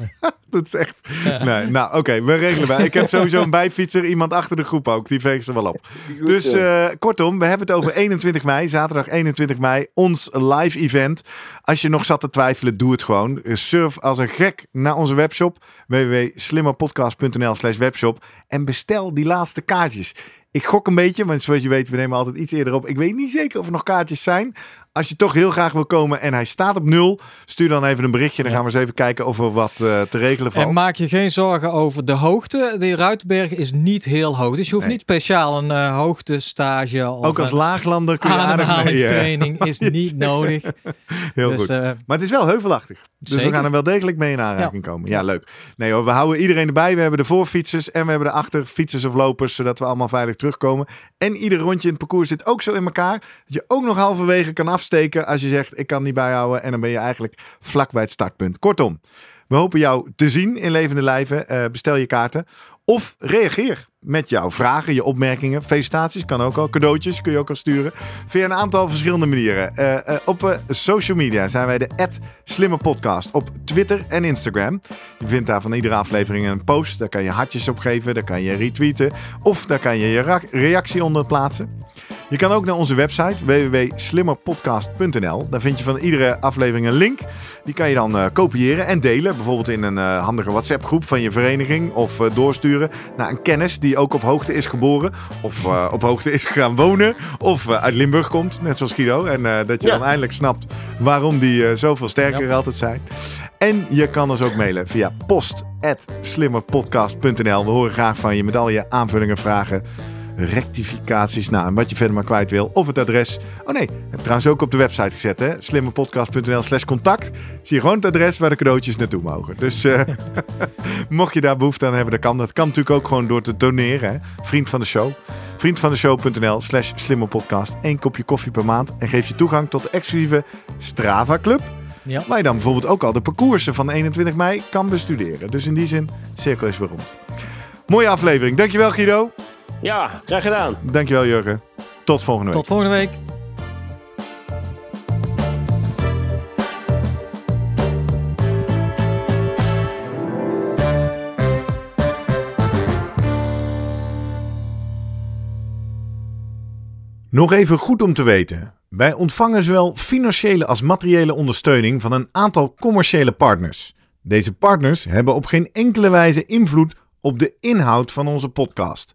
[SPEAKER 1] Dat is echt... Nee, nou, oké, we regelen wel. Ik heb sowieso een bijfietser, iemand achter de groep ook. Die veegt ze wel op. Dus eh, kortom, we hebben het over 21 mei, zaterdag 21 mei, ons live event. Als je nog zat te twijfelen, doe het gewoon. Surf als een gek naar onze webshop www.slimmerpodcast.nl slash webshop en bestel die laatste kaartjes. Ik gok een beetje, want zoals je weet, we nemen altijd iets eerder op. Ik weet niet zeker of er nog kaartjes zijn. Als je toch heel graag wil komen en hij staat op nul, stuur dan even een berichtje. Dan gaan we eens even kijken of er wat eh, te regelen valt.
[SPEAKER 3] En maak je geen zorgen over de hoogte. De Ruitenberg is niet heel hoog. Dus je hoeft
[SPEAKER 1] Nee.
[SPEAKER 3] niet speciaal een eh, hoogtestage of
[SPEAKER 1] Ook als
[SPEAKER 3] een
[SPEAKER 1] laaglander kun je aardig mee. eh,
[SPEAKER 3] is niet nodig.
[SPEAKER 1] Heel
[SPEAKER 3] dus,
[SPEAKER 1] goed. Maar het is wel heuvelachtig. Dus we gaan er wel degelijk mee in aanraking komen. Ja, leuk. Nee hoor, we houden iedereen erbij. We hebben de voorfietsers en we hebben de achterfietsers of lopers. Zodat we allemaal veilig terugkomen. En ieder rondje in het parcours zit ook zo in elkaar. Dat je ook nog halverwege kan afsteken als je zegt ik kan niet bijhouden. En dan ben je eigenlijk vlak bij het startpunt. Kortom, we hopen jou te zien in levende lijven. Eh, bestel je kaarten. Of reageer met jouw vragen, je opmerkingen. Felicitaties kan ook al. Cadeautjes kun je ook al sturen. Via een aantal verschillende manieren. Eh, eh, op eh, social media zijn wij de Slimme Podcast. Op Twitter en Instagram. Je vindt daar van iedere aflevering een post. Daar kan je hartjes op geven. Daar kan je retweeten. Of daar kan je je reactie onder plaatsen. Je kan ook naar onze website www.slimmerpodcast.nl. Daar vind je van iedere aflevering een link. Die kan je dan kopiëren en delen. Bijvoorbeeld in een handige WhatsApp groep van je vereniging. Of doorsturen naar een kennis die ook op hoogte is geboren. Of eh, op hoogte is gaan wonen. Of eh, uit Limburg komt, net zoals Guido. En eh, dat je
[SPEAKER 2] Ja.
[SPEAKER 1] dan eindelijk snapt waarom die zoveel sterker
[SPEAKER 3] Ja.
[SPEAKER 1] altijd zijn. En je kan ons ook mailen via post.slimmerpodcast.nl. We horen graag van je met al je aanvullingen, vragen, rectificaties. Nou, en wat je verder maar kwijt wil. Of het adres. Oh nee, heb ik trouwens ook op de website gezet. hè slimmerpodcast.nl slash contact. Zie je gewoon het adres waar de cadeautjes naartoe mogen. Dus eh, mocht je daar behoefte aan hebben, dan kan dat. Kan natuurlijk ook gewoon door te doneren. Hè? Vriend van de show. Vriendvandeshow.nl slash slimmerpodcast. Eén kopje koffie per maand. En geef je toegang tot de exclusieve Strava Club.
[SPEAKER 3] Ja.
[SPEAKER 1] Waar je dan bijvoorbeeld ook al de parcoursen van 21 mei kan bestuderen. Dus in die zin, cirkel is weer rond. Mooie aflevering. Dankjewel Guido.
[SPEAKER 2] Ja, graag gedaan.
[SPEAKER 1] Dankjewel Jurgen. Tot volgende week.
[SPEAKER 3] Tot volgende week.
[SPEAKER 1] Nog even goed om te weten. Wij ontvangen zowel financiële als materiële ondersteuning van een aantal commerciële partners. Deze partners hebben op geen enkele wijze invloed op de inhoud van onze podcast.